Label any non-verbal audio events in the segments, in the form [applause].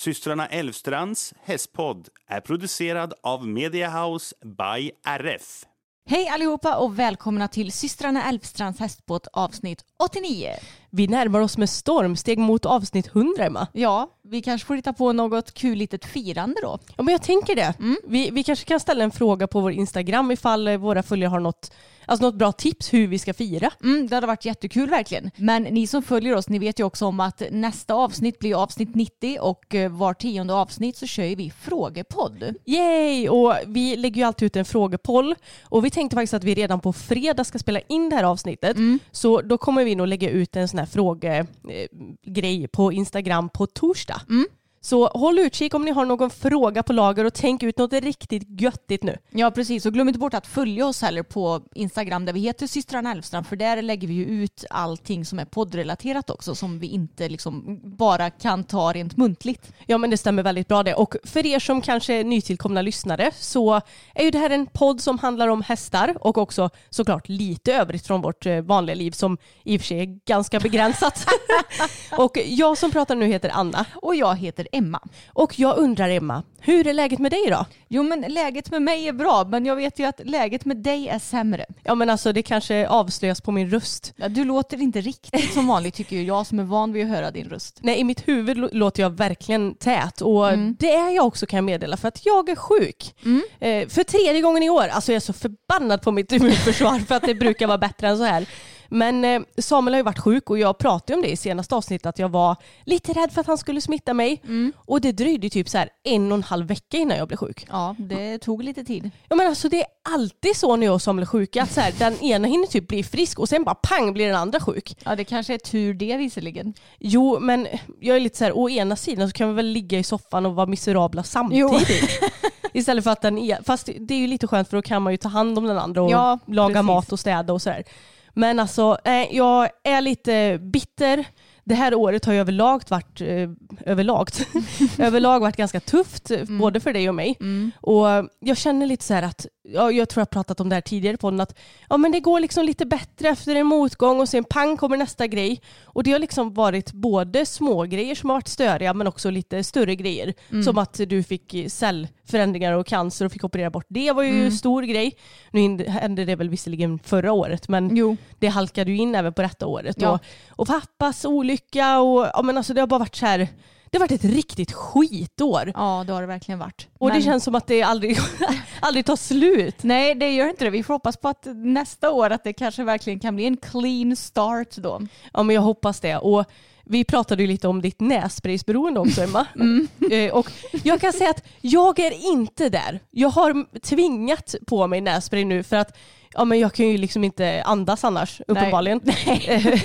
Systrarna Elvstrands hästpodd är producerad av Mediahouse by RF. Hej allihopa och välkomna till systrarna Elfstrands hästbåt avsnitt 89. Vi närmar oss med stormsteg mot avsnitt 100 Emma. Ja, vi kanske får hitta på något kul litet firande då. Ja men jag tänker det. Vi, vi kanske kan ställa en fråga på vår Instagram ifall våra följare har något, alltså något bra tips hur vi ska fira. Mm, det hade varit jättekul verkligen. Men ni som följer oss, ni vet ju också om att nästa avsnitt blir avsnitt 90 och eh, var tionde avsnitt så kör vi frågepodd. Yay! Och vi lägger ju alltid ut en frågepoll och vi tänkte faktiskt att vi redan på fredag ska spela in det här avsnittet. Så då kommer vi nog lägga ut en sån här frågegrej på Instagram på torsdag. Så håll utkik om ni har någon fråga på lager och tänk ut något riktigt göttigt nu. Ja precis, och glöm inte bort att följa oss heller på Instagram där vi heter systrarna Elfstrand för där lägger vi ju ut allting som är poddrelaterat också som vi inte liksom bara kan ta rent muntligt. Ja men det stämmer väldigt bra det. Och för er som kanske är nytillkomna lyssnare så är ju det här en podd som handlar om hästar och också såklart lite övrigt från vårt eh, vanliga liv som i och för sig är ganska begränsat. [laughs] och jag som pratar nu heter Anna Och jag heter Emma. och jag undrar Emma, hur är läget med dig då? Jo men läget med mig är bra men jag vet ju att läget med dig är sämre. Ja men alltså det kanske avslöjas på min röst. Ja, du låter inte riktigt som vanligt tycker ju jag som är van vid att höra din röst. Nej, i mitt huvud lå- låter jag verkligen tät och det är jag också kan jag meddela för att jag är sjuk. Eh, för tredje gången i år. Alltså jag är så förbannad på mitt immunförsvar för att det brukar vara bättre än så här. Men eh, Samuel har ju varit sjuk och jag pratade om det i senaste avsnittet att jag var lite rädd för att han skulle smitta mig. Och det dröjde typ så här en och en halv vecka innan jag blev sjuk. Ja, det tog lite tid. Ja, men alltså, det är alltid så när jag och Samuel är sjuka att så här, den ena hinner typ bli frisk och sen bara pang blir den andra sjuk. Ja, det kanske är tur det visserligen. Jo, men jag är lite så här, å ena sidan så kan vi väl ligga i soffan och vara miserabla samtidigt. [laughs] Istället för att den är, fast det är ju lite skönt för då kan man ju ta hand om den andra och Ja, laga precis. mat och städa och sådär. Men alltså, eh, jag är lite bitter. Det här året har ju överlag varit, eh, överlag, [laughs] överlag varit ganska tufft, Mm. både för dig och mig. Och jag känner lite så här att, ja, jag tror jag har pratat om det här tidigare på podden, att ja, men det går liksom lite bättre efter en motgång och sen pang kommer nästa grej. Och det har liksom varit både små grejer som har varit störiga men också lite större grejer. Mm. Som att du fick cellförändringar och cancer och fick operera bort. Det var ju Mm. en stor grej. Nu hände det väl visserligen förra året men Jo. det halkade ju in även på detta året. Ja. Och, och pappas olycka och ja, men alltså det har bara varit så här. Det har varit ett riktigt skitår. Ja, det har det verkligen varit. Och Men- det känns som att det aldrig, [laughs] aldrig tar slut. Nej, det gör inte det. Vi får hoppas på att nästa år att det kanske verkligen kan bli en clean start då. Ja men jag hoppas det. Och vi pratade ju lite om ditt nässpraysberoende också Emma. [laughs] Eh, och jag kan säga att jag är inte där. Jag har tvingat på mig nässpray nu för att ja, men jag kan ju liksom inte andas annars uppenbarligen. [laughs] Eh,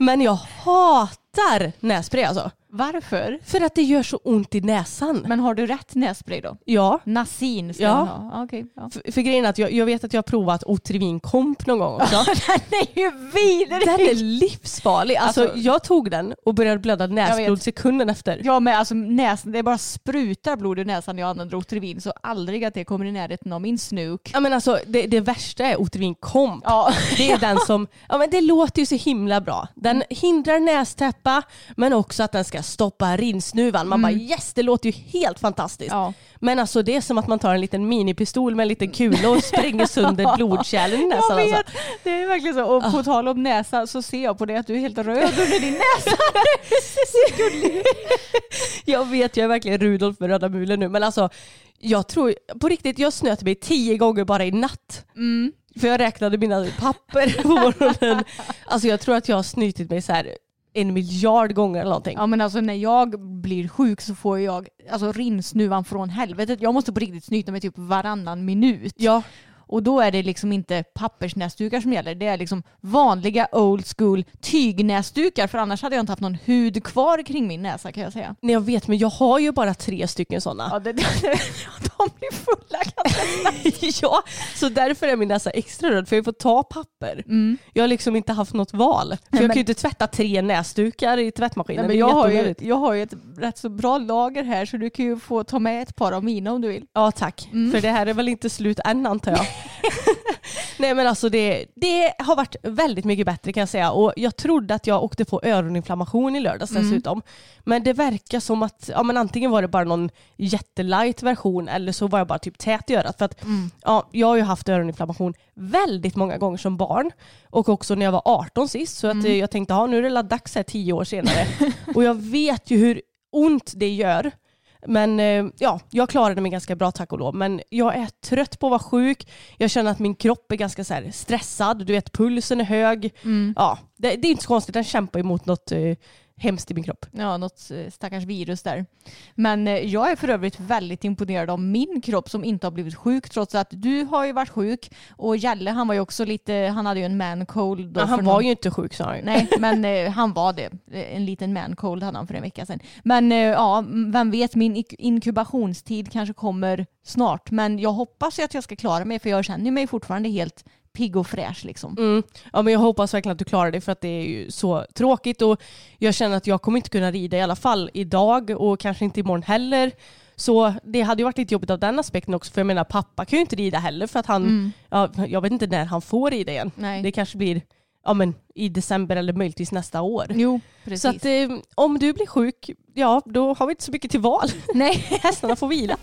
men jag hatar nässpray alltså. Varför? För att det gör så ont i näsan. Men har du rätt nässpray då? ja. Nasin ska Ja. ha. Okej. ja. För, för grejen är att jag, jag vet att jag har provat Otrivin Komp någon gång också. [laughs] den är ju vidrig! Den är livsfarlig. Alltså, Alltså- jag tog den och började blöda näsblod sekunden efter. Ja men alltså näsan, det bara sprutar blod ur näsan när jag använder Otrivin så aldrig att det kommer i närheten av min snuk. Ja, men alltså, det, det värsta är Otrivin Komp. Ja. Det är den som, ja men det låter ju så himla bra. Den hindrar nästäppa men också att den ska stoppa rinsnuvan. Man bara yes, det låter ju helt fantastiskt. Ja. Men alltså det är som att man tar en liten minipistol med en liten kula och spränger sönder [laughs] blodkärlen i näsan. Jag vet, Alltså. det är verkligen så. Och på tal om näsa så ser jag på dig att du är helt röd under din näsa. [laughs] Jag vet, jag är verkligen Rudolf med röda mulen nu. Men alltså, jag tror, på riktigt, jag snöt mig tio gånger bara i natt. Mm. För jag räknade mina papper på morgonen. [laughs] Alltså jag tror att jag har snytit mig så här en miljard gånger eller någonting. Ja men alltså när jag blir sjuk så får jag alltså rinsnuvan från helvetet. Jag måste på riktigt snyta mig typ varannan minut. Ja, Och då är det liksom inte pappersnäsdukar som gäller. Det är liksom vanliga old school tygnäsdukar. För annars hade jag inte haft någon hud kvar kring min näsa kan jag säga. nej, jag vet men jag har ju bara tre stycken sådana. Ja, det, [laughs] de blir fulla ganska [laughs] ja, så därför är min näsa extra röd för jag får ta papper. Jag har liksom inte haft något val. För jag men- kan ju inte tvätta tre näsdukar i tvättmaskinen. Nej, men Det jag, har ju, jag har ju ett rätt så bra lager här så du kan ju få ta med ett par av mina om du vill. Ja tack, för det här är väl inte slut än antar jag. [laughs] [laughs] Nej men alltså det, det har varit väldigt mycket bättre kan jag säga och jag trodde att jag åkte på öroninflammation i lördags dessutom. Men det verkar som att ja, men antingen var det bara någon jättelight version eller så var jag bara typ tät i örat. För att, ja, jag har ju haft öroninflammation väldigt många gånger som barn och också när jag var 18 sist så att, eh, jag tänkte ja, nu är det dags här tio år senare. [laughs] och jag vet ju hur ont det gör. Men eh, ja, jag klarade mig ganska bra tack och lov. Men jag är trött på att vara sjuk. Jag känner att min kropp är ganska så stressad. Du vet pulsen är hög. Ja, det, det är inte så konstigt, den kämpar emot något eh, hemskt i min kropp. Ja, något eh, stackars virus där. Men eh, jag är för övrigt väldigt imponerad av min kropp som inte har blivit sjuk trots att du har ju varit sjuk och Jalle han var ju också lite, han hade ju en man cold. då Men han var någon- ju inte sjuk sa han. Nej, [laughs] men eh, han var det. En liten man cold hade han för en vecka sedan. Men eh, ja, vem vet, min inkubationstid kanske kommer snart. Men jag hoppas ju att jag ska klara mig för jag känner mig fortfarande helt pigg och fräsch liksom. Mm. Ja, men jag hoppas verkligen att du klarar det för att det är ju så tråkigt och jag känner att jag kommer inte kunna rida i alla fall idag och kanske inte imorgon heller. Så det hade ju varit lite jobbigt av den aspekten också för jag menar pappa kan ju inte rida heller för att han, ja, jag vet inte när han får rida igen. Nej. Det kanske blir ja, men, i december eller möjligtvis nästa år. Jo, precis. Så att eh, om du blir sjuk, ja då har vi inte så mycket till val. Nej. [laughs] Hästarna får vila.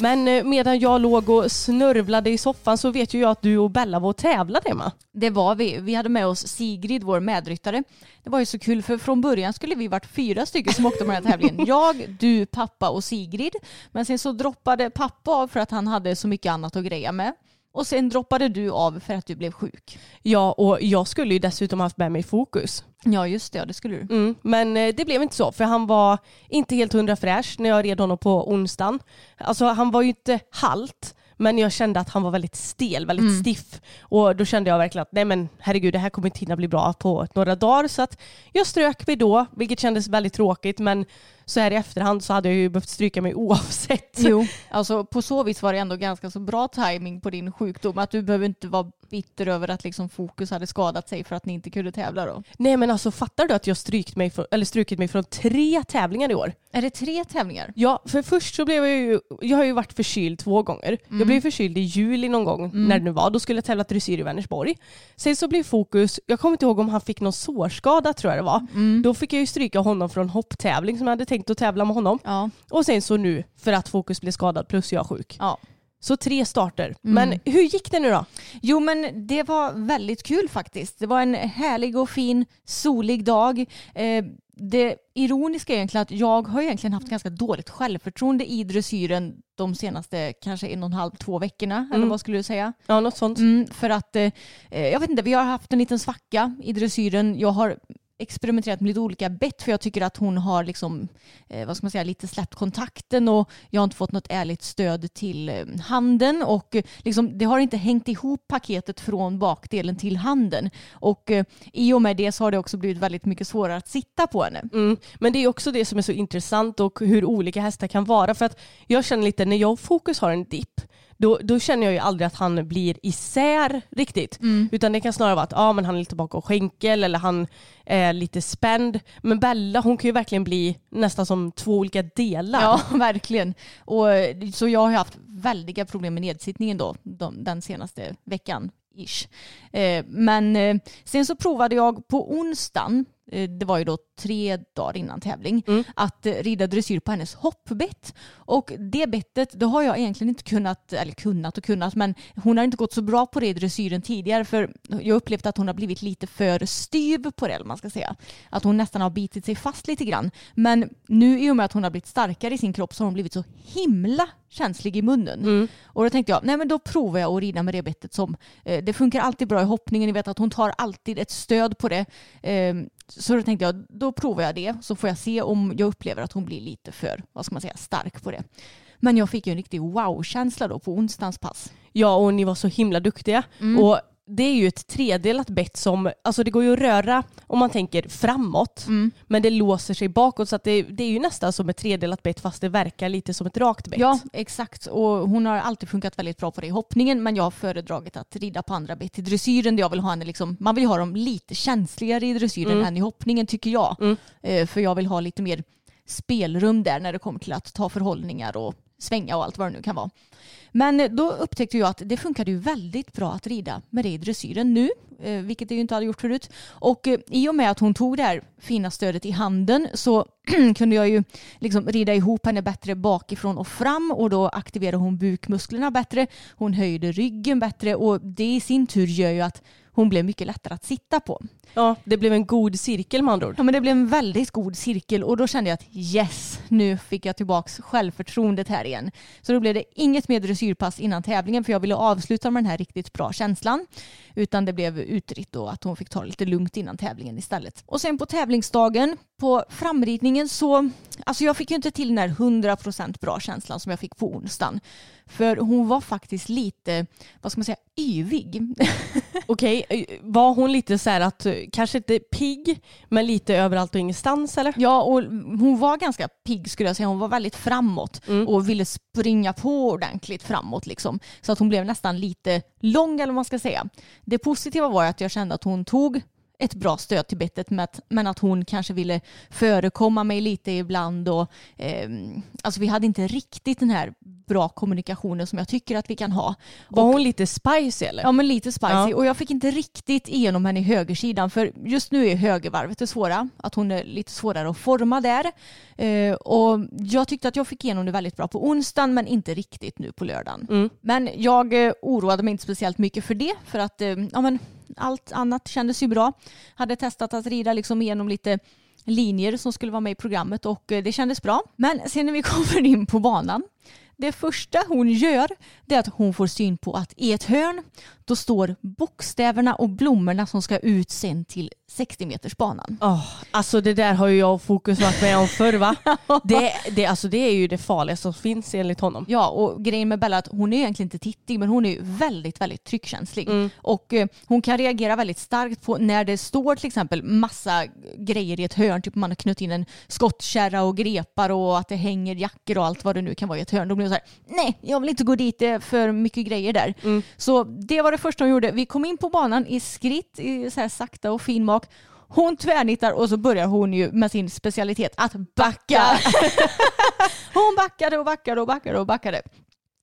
Men eh, medan jag låg och snörvlade i soffan så vet ju jag att du och Bella var och tävlade Emma. Det var vi. Vi hade med oss Sigrid, vår medryttare. Det var ju så kul för från början skulle vi varit fyra stycken som åkte på den här tävlingen. [laughs] Jag, du, pappa och Sigrid. Men sen så droppade pappa av för att han hade så mycket annat att greja med. Och sen droppade du av för att du blev sjuk. Ja, och jag skulle ju dessutom haft med mig fokus. Ja just det, ja, det skulle du. Mm, men eh, det blev inte så för han var inte helt hundra fräsch när jag red honom på onsdagen. Alltså han var ju inte halt men jag kände att han var väldigt stel, väldigt stiff. Och då kände jag verkligen att nej men herregud det här kommer inte hinna bli bra på några dagar. Så att jag strök mig då, vilket kändes väldigt tråkigt men så här i efterhand så hade jag ju behövt stryka mig [laughs] oavsett. Jo, alltså på så vis var det ändå ganska så bra timing på din sjukdom. Att du behöver inte vara bitter över att liksom fokus hade skadat sig för att ni inte kunde tävla då. Nej men alltså fattar du att jag strykt mig från, eller strukit mig från tre tävlingar i år? Är det tre tävlingar? Ja, för först så blev jag ju, jag har ju varit förkyld två gånger. Jag blev förkyld i juli någon gång när det nu var. Då skulle jag tävla dressyr i Vänersborg. Sen så blev fokus, jag kommer inte ihåg om han fick någon sårskada tror jag det var. Då fick jag ju stryka honom från hopptävling som jag hade tänkt att tävla med honom. Ja. Och sen så nu för att fokus blev skadad plus jag är sjuk. ja. Så tre starter. Men hur gick det nu då? Jo men det var väldigt kul faktiskt. Det var en härlig och fin solig dag. Eh, det ironiska är egentligen att jag har egentligen haft ganska dåligt självförtroende i dressyren de senaste kanske en och en halv, två veckorna. Eller vad skulle du säga? Ja, något sånt. Mm, för att, eh, jag vet inte, vi har haft en liten svacka i dressyren. Jag har experimenterat med lite olika bett för jag tycker att hon har liksom, eh, vad ska man säga, lite släppt kontakten och jag har inte fått något ärligt stöd till eh, handen och eh, liksom, det har inte hängt ihop paketet från bakdelen till handen och eh, i och med det så har det också blivit väldigt mycket svårare att sitta på henne. Mm. Men det är också det som är så intressant och hur olika hästar kan vara. För att jag känner lite när jag och Fokus har en dipp, då, då känner jag ju aldrig att han blir isär riktigt. Mm. Utan det kan snarare vara att ja, men han är lite bakom skänkel eller han är lite spänd. Men Bella hon kan ju verkligen bli nästan som två olika delar. Ja, [laughs] verkligen. Och, så jag har haft väldiga problem med nedsittningen då, de, den senaste veckan. Ish. Eh, men eh, sen så provade jag på onsdagen, det var ju då tre dagar innan tävling, Mm. att eh, rida dressyr på hennes hoppbett. Och det bettet, det har jag egentligen inte kunnat, eller kunnat och kunnat, men hon har inte gått så bra på det i dressyren tidigare för jag upplevt att hon har blivit lite för styv på det, eller man ska säga. Att hon nästan har bitit sig fast lite grann. Men nu i och med att hon har blivit starkare i sin kropp så har hon blivit så himla känslig i munnen. Mm. Och då tänkte jag, nej men då provar jag att rida med det bettet som, eh, det funkar alltid bra i hoppningen, ni vet att hon tar alltid ett stöd på det. Eh, så då tänkte jag, då provar jag det så får jag se om jag upplever att hon blir lite för, vad ska man säga, stark på det. Men jag fick ju en riktig wow-känsla då på onsdagens pass. Ja och ni var så himla duktiga. Mm. Och det är ju ett tredelat bett som, alltså det går ju att röra om man tänker framåt. Mm. Men det låser sig bakåt så att det, det är ju nästan som ett tredelat bett fast det verkar lite som ett rakt bett. Ja, exakt. Och hon har alltid funkat väldigt bra på det i hoppningen men jag har föredragit att rida på andra bett i dressyren där jag vill ha henne liksom, man vill ha dem lite känsligare i dressyren Mm. än i hoppningen tycker jag. Mm. Eh, för jag vill ha lite mer spelrum där när det kommer till att ta förhållningar och svänga och allt vad det nu kan vara. Men eh, då upptäckte jag att det funkade ju väldigt bra att rida med det i dressyren nu, eh, vilket det ju inte hade gjort förut. Och eh, i och med att hon tog det här fina stödet i handen så [clears throat] kunde jag ju liksom rida ihop henne bättre bakifrån och fram och då aktiverade hon bukmusklerna bättre. Hon höjde ryggen bättre och det i sin tur gör ju att hon blev mycket lättare att sitta på. Ja, det blev en god cirkel med andra ord. Ja, men det blev en väldigt god cirkel och då kände jag att yes, nu fick jag tillbaks självförtroendet här igen. Så då blev det inget mer dressyrpass innan tävlingen för jag ville avsluta med den här riktigt bra känslan. Utan det blev utritt och att hon fick ta det lite lugnt innan tävlingen istället. Och sen på tävlingsdagen på framridningen så, alltså jag fick ju inte till den här 100% bra känslan som jag fick på onsdagen. För hon var faktiskt lite, vad ska man säga, yvig. Okej, var hon lite så här att, eh, kanske inte pigg, men lite överallt och ingenstans eller? Ja, och hon var ganska pigg skulle jag säga. Hon var väldigt framåt Mm. och ville springa på ordentligt framåt. Liksom. Så att hon blev nästan lite lång eller vad man ska säga. Det positiva var att jag kände att hon tog ett bra stöd till bettet men att hon kanske ville förekomma mig lite ibland och ehm, alltså vi hade inte riktigt den här bra kommunikationen som jag tycker att vi kan ha. Var Och- hon lite spicy eller? Ja men lite spicy Ja. och jag fick inte riktigt igenom henne i högersidan för just nu är högervarvet det svåra. Att hon är lite svårare att forma där. Eh, och jag tyckte att jag fick igenom det väldigt bra på onsdagen men inte riktigt nu på lördagen. Mm. Men jag eh, oroade mig inte speciellt mycket för det för att eh, ja, men allt annat kändes ju bra. Hade testat att rida liksom igenom lite linjer som skulle vara med i programmet och eh, det kändes bra. Men sen när vi [laughs] kommer in på banan det första hon gör det är att hon får syn på att i ett hörn då står bokstäverna och blommorna som ska ut sen till 60 meters banan. Åh, alltså det där har ju jag och Fokus varit med om förr va? [laughs] Det, det, alltså det är ju det farligaste som finns enligt honom. Ja, och grejen med Bella är att hon är egentligen inte tittig men hon är ju väldigt, väldigt tryckkänslig. Mm. Och eh, hon kan reagera väldigt starkt på när det står till exempel massa grejer i ett hörn, typ man har knutit in en skottkärra och grepar och att det hänger jackor och allt vad det nu kan vara i ett hörn. Då blir hon så här, nej, jag vill inte gå dit, det är för mycket grejer där. Mm. Så det var det första hon gjorde. Vi kom in på banan i skritt, i så här sakta och fin mak. Hon tvärnittar och så börjar hon ju med sin specialitet att backa. [laughs] hon backade och backade och backade och backade.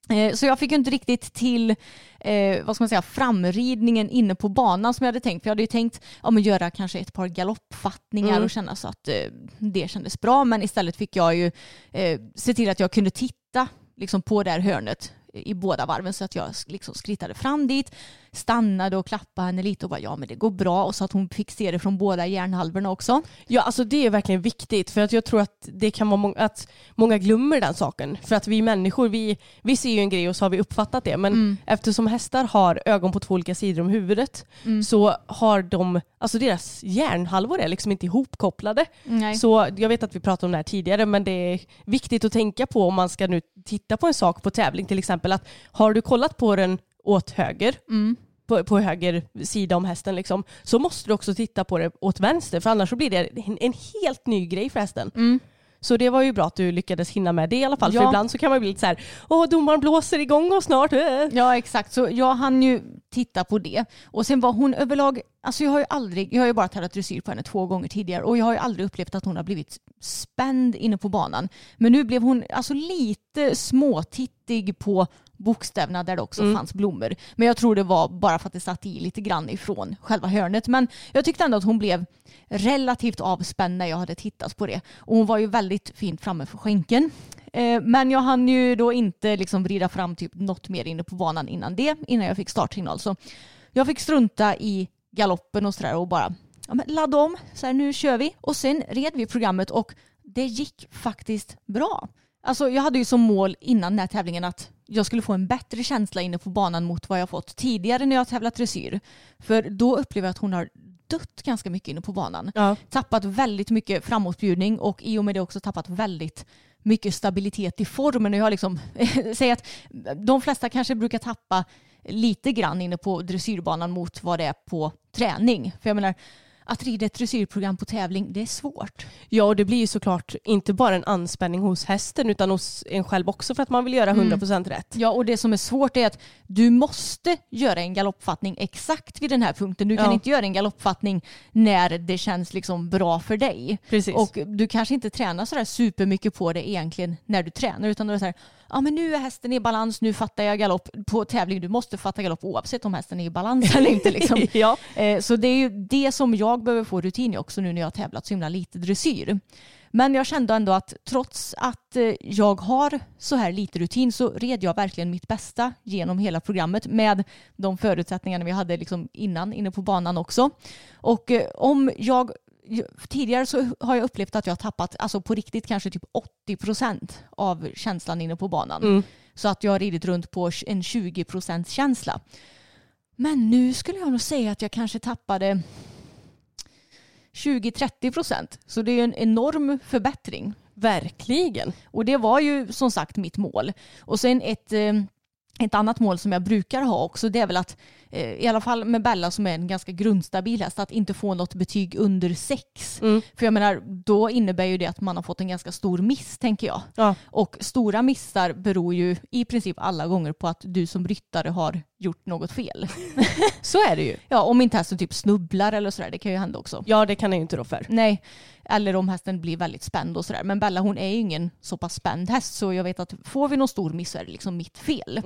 Eh, Så jag fick ju inte riktigt till eh, vad ska man säga, framridningen inne på banan som jag hade tänkt. För jag hade ju tänkt ja, men göra kanske ett par galoppfattningar Mm. och känna så att eh, det kändes bra. Men istället fick jag ju eh, se till att jag kunde titta liksom, på det här hörnet i båda varven så att jag liksom skrittade fram dit, stannade och klappade henne lite och bara ja men det går bra och så att hon fick se det från båda hjärnhalvorna också. Ja, alltså det är verkligen viktigt för att jag tror att det kan vara många, att många glömmer den saken. För att vi människor, vi, vi ser ju en grej och så har vi uppfattat det. Men Mm. eftersom hästar har ögon på två olika sidor om huvudet Mm. så har de, alltså deras hjärnhalvor är liksom inte ihopkopplade. Nej. Så jag vet att vi pratade om det här tidigare men det är viktigt att tänka på om man ska nu titta på en sak på tävling till exempel att har du kollat på den åt höger Mm. På, på höger sida om hästen liksom, så måste du också titta på det åt vänster för annars så blir det en, en helt ny grej för hästen. Mm. Så det var ju bra att du lyckades hinna med det i alla fall. Ja. För ibland så kan man bli lite så här, åh domaren blåser igång och snart. äh." Ja exakt, så jag hann ju titta på det. Och sen var hon överlag, alltså jag har ju aldrig, jag har ju bara tävlat dressyr på henne två gånger tidigare och jag har ju aldrig upplevt att hon har blivit spänd inne på banan. Men nu blev hon alltså lite småtittig på bokstäverna där det också fanns blommor. Men jag tror det var bara för att det satt i lite grann ifrån själva hörnet. Men jag tyckte ändå att hon blev relativt avspänd när jag hade tittat på det. Och hon var ju väldigt fint framme för skänken. Eh, Men jag hann ju då inte liksom vrida fram typ något mer inne på banan innan det, innan jag fick startsignal. Så jag fick strunta i galoppen och sådär och bara ja, ladda om, så här, nu kör vi. Och sen red vi programmet och det gick faktiskt bra. Alltså jag hade ju som mål innan den här tävlingen att jag skulle få en bättre känsla inne på banan mot vad jag fått tidigare när jag har tävlat dressyr. För då upplever jag att hon har dött ganska mycket inne på banan. Ja. Tappat väldigt mycket framåtbjudning och i och med det också tappat väldigt mycket stabilitet i formen. Och jag har liksom, [laughs] säger att de flesta kanske brukar tappa lite grann inne på dressyrbanan mot vad det är på träning. För jag menar, att rida ett dressyrprogram på tävling, det är svårt. Ja, och det blir ju såklart inte bara en anspänning hos hästen utan hos en själv också för att man vill göra 100% rätt. Ja, och det som är svårt är att du måste göra en galoppfattning exakt vid den här punkten. Du kan Ja. inte göra en galoppfattning när det känns liksom bra för dig. Precis. Och du kanske inte tränar sådär supermycket på det egentligen när du tränar utan du är så här, ja men nu är hästen i balans, nu fattar jag galopp. På tävling, du måste fatta galopp oavsett om hästen är i balans eller inte. Liksom. [laughs] ja. Eh, Så det är ju det som jag behöver få rutin i också nu när jag har tävlat så himla lite dressyr. Men jag kände ändå att trots att eh, jag har så här lite rutin så red jag verkligen mitt bästa genom hela programmet med de förutsättningarna vi hade liksom innan inne på banan också. Och eh, om jag Tidigare så har jag upplevt att jag har tappat, alltså på riktigt kanske typ 80% av känslan inne på banan. Så att jag har ridit runt på en 20% känsla. Men nu skulle jag nog säga att jag kanske tappade 20-30 procent. Så det är en enorm förbättring. Verkligen. Och det var ju som sagt mitt mål. Och sen ett, eh, ett annat mål som jag brukar ha också det är väl att i alla fall med Bella som är en ganska grundstabil häst att inte få något betyg under sex. För jag menar då innebär ju det att man har fått en ganska stor miss tänker jag. Ja. Och stora missar beror ju i princip alla gånger på att du som ryttare har gjort något fel. [laughs] Så är det ju. Ja, om inte hästen typ snubblar eller sådär, det kan ju hända också. Ja, det kan jag ju inte rå för. Nej, eller om hästen blir väldigt spänd och sådär. Men Bella hon är ju ingen så pass spänd häst så jag vet att får vi någon stor miss så är det liksom mitt fel.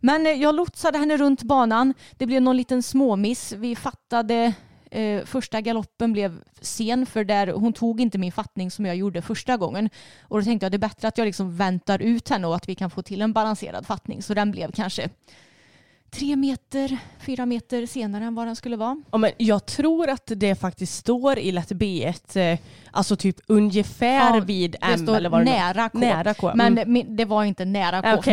Men eh, jag lotsade henne runt banan. Det blev någon liten småmiss. Vi fattade eh, första galoppen blev sen för där hon tog inte min fattning som jag gjorde första gången. Och då tänkte jag det är bättre att jag liksom väntar ut henne och att vi kan få till en balanserad fattning. Så den blev kanske tre meter, fyra meter senare än vad den skulle vara. Ja, men jag tror att det faktiskt står i lätt B1, eh, alltså typ ungefär Ja, vid M eller vad nära K. Nära K. Men mm. min- det var inte nära K [laughs]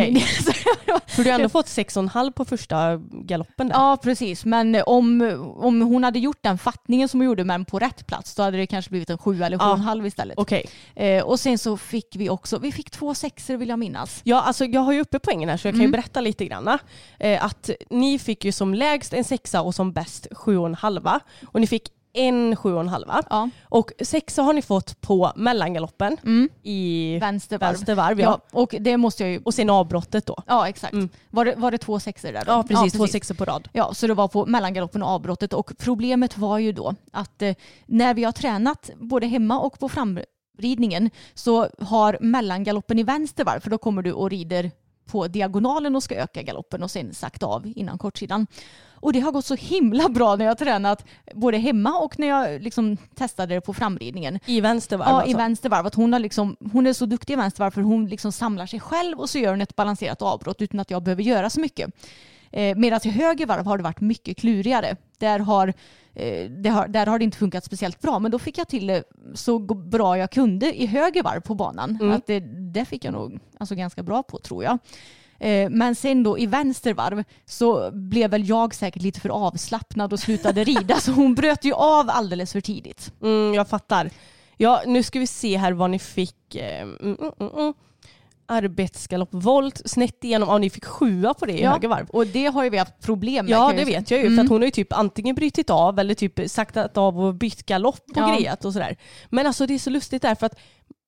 var- För du har ändå fått 6,5 på första galoppen där. Ja precis, men om, om hon hade gjort den fattningen som hon gjorde men på rätt plats då hade det kanske blivit en sju eller sju Ja. och en halv istället. Okej. Eh, och sen så fick vi också, vi fick två sexor vill jag minnas. Ja, alltså jag har ju uppe poängen här så jag kan ju berätta lite grann. Eh, att ni fick ju som lägst en sexa och som bäst sju och en halva. Och ni fick en sju och en halva. Ja. Och sexa har ni fått på mellangaloppen i Vänstervarv. vänstervarv. Ja. Ja, och det måste jag ju, Och sen avbrottet då. ja exakt. Var, det, var det två sexor där då? Ja precis, två sexor på rad. Ja, så det var på mellangaloppen och avbrottet och problemet var ju då att eh, när vi har tränat både hemma och på framridningen så har mellangaloppen i vänster varv, för då kommer du och rider på diagonalen och ska öka galoppen och sen sakta av innan kortsidan. Och det har gått så himla bra när jag har tränat både hemma och när jag liksom testade det på framridningen. I vänstervarv Ja, alltså. i vänstervarv. Att hon, har liksom, hon är så duktig i vänstervarv för hon liksom samlar sig själv och så gör hon ett balanserat avbrott utan att jag behöver göra så mycket. Eh, Medan i höger varv har det varit mycket klurigare. Där har, har, där har det inte funkat speciellt bra. Men då fick jag till det så g- bra jag kunde i höger varv på banan. Att det, det fick jag nog alltså, ganska bra på tror jag. Eh, Men sen då i vänster varv så blev väl jag säkert lite för avslappnad och slutade rida. så hon bröt ju av alldeles för tidigt. Mm, jag fattar. Ja, nu ska vi se här vad ni fick. eh, Mm, mm, mm, mm. Arbetsgalopp, volt, snett igenom. Ja, ni fick sjua på det i höger varv. Och det har ju vi haft problem med. Ja det vet jag ju Mm. för att hon har ju typ antingen brutit av eller typ saktat av och bytt galopp och Ja. grejat och sådär. Men alltså det är så lustigt där för att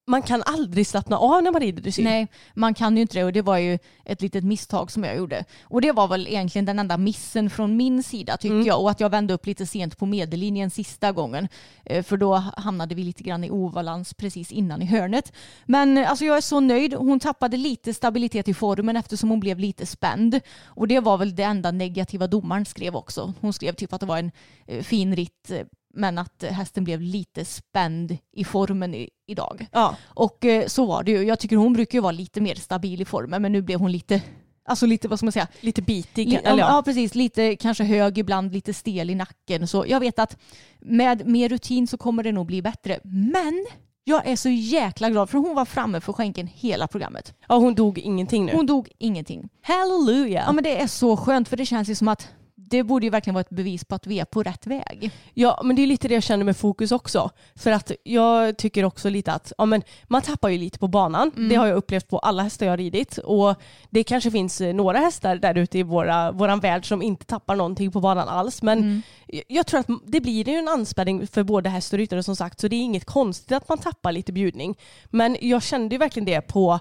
man kan aldrig slappna av när man rider dressyr. Nej, man kan ju inte det och det var ju ett litet misstag som jag gjorde. Och det var väl egentligen den enda missen från min sida tycker Mm. jag. Och att jag vände upp lite sent på medellinjen sista gången. Eh, För då hamnade vi lite grann i obalans precis innan i hörnet. Men eh, alltså jag är så nöjd. Hon tappade lite stabilitet i formen eftersom hon blev lite spänd. Och det var väl det enda negativa domaren skrev också. Hon skrev typ att det var en eh, fin ritt men att hästen blev lite spänd i formen i, idag. Ja. Och eh, så var det ju. Jag tycker hon brukar ju vara lite mer stabil i formen men nu blev hon lite, alltså lite vad ska man säga? Lite bitig. Li- eller ja. ja. precis, lite kanske hög ibland, lite stel i nacken. Så jag vet att med mer rutin så kommer det nog bli bättre. Men jag är så jäkla glad för hon var framme för skänken hela programmet. ja, hon dog ingenting nu. Hon dog ingenting. Halleluja. Ja men det är så skönt för det känns ju som att det borde ju verkligen vara ett bevis på att vi är på rätt väg. Ja, men det är lite det jag känner med fokus också. För att jag tycker också lite att ja, men man tappar ju lite på banan. Mm. Det har jag upplevt på alla hästar jag har ridit. Och det kanske finns eh, några hästar där ute i våra, våran värld som inte tappar någonting på banan alls. Men Mm. jag- jag tror att det blir ju en anspänning för både häst och ryttare som sagt. Så det är inget konstigt att man tappar lite bjudning. Men jag kände ju verkligen det på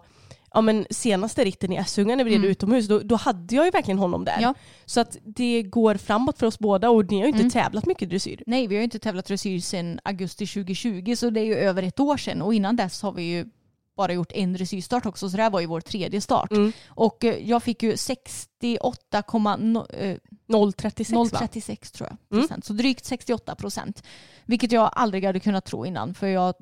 ja, men senaste ritten i Essunga när vi red utomhus, då, då hade jag ju verkligen honom där. Mm. Ja. Så att det går framåt för oss båda och ni har ju inte Mm. tävlat mycket dressyr. Nej, vi har ju inte tävlat dressyr sedan augusti 2020 så det är ju över ett år sedan och innan dess har vi ju bara gjort en dressyrstart också så det här var ju vår tredje start. Mm. Och eh, jag fick ju 68,036 036 va? 036 tror jag. Mm. Procent. Så drygt 68 procent. Vilket jag aldrig hade kunnat tro innan för jag